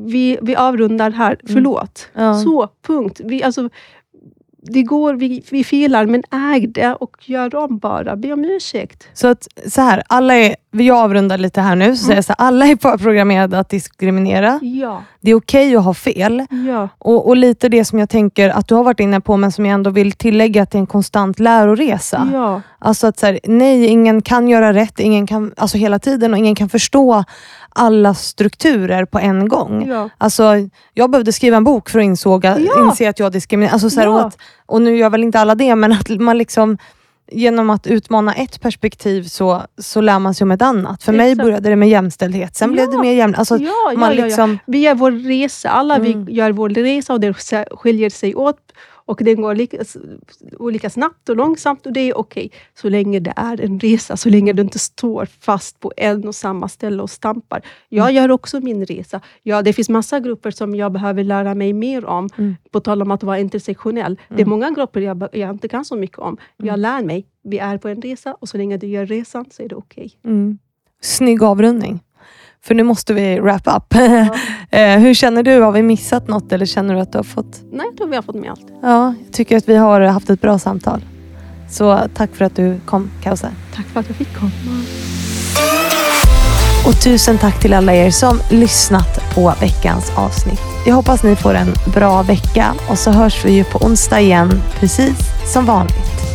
Vi, vi avrundar här. Förlåt. Mm. Ja. Så, punkt. Vi, alltså, det går, vi, vi filar, men äg det och gör om bara. Be om ursäkt. Så att så här, alla är, jag avrundar lite här nu, så jag så här, alla är förprogrammerade att diskriminera. Ja, Det är okej att ha fel. ja, Och, och lite det som jag tänker att du har varit inne på, men som jag ändå vill tillägga, att det är en konstant läroresa. ja. Alltså att så här, nej, ingen kan göra rätt ingen kan, alltså hela tiden och ingen kan förstå alla strukturer på en gång. ja. Alltså, jag behövde skriva en bok för att insåga, Ja. inse att jag diskriminerar. Alltså, så här, Ja. och, att, och nu gör väl inte alla det, men att man liksom Genom att utmana ett perspektiv så, så lär man sig om ett annat. För mig började det med jämställdhet, sen blev det Ja. mer jämnt. Alltså, ja, ja, man ja, ja. liksom, Vi gör vår resa, alla Mm. vi gör vår resa och den skiljer sig åt. Och den går lika, olika snabbt och långsamt och det är okej. Så länge det är en resa, så länge du inte står fast på en och samma ställe och stampar. Jag Mm. gör också min resa. Ja, det finns massa grupper som jag behöver lära mig mer om. Mm. På tal om att vara intersektionell. Det är många grupper jag, jag inte kan så mycket om. Mm. Jag lär mig. Vi är på en resa och så länge du gör resan så är det okej. mm, snygg avrundning. För nu måste vi wrap up. Ja. Eh, Hur känner du? Har vi missat något eller känner du att du har fått Nej, jag tror vi har fått med allt. Ja, jag tycker att vi har haft ett bra samtal. Så tack för att du kom, Kausar. Tack för att jag fick komma. Och tusen tack till alla er som lyssnat på veckans avsnitt. Jag hoppas ni får en bra vecka och så hörs vi ju på onsdag igen, precis som vanligt.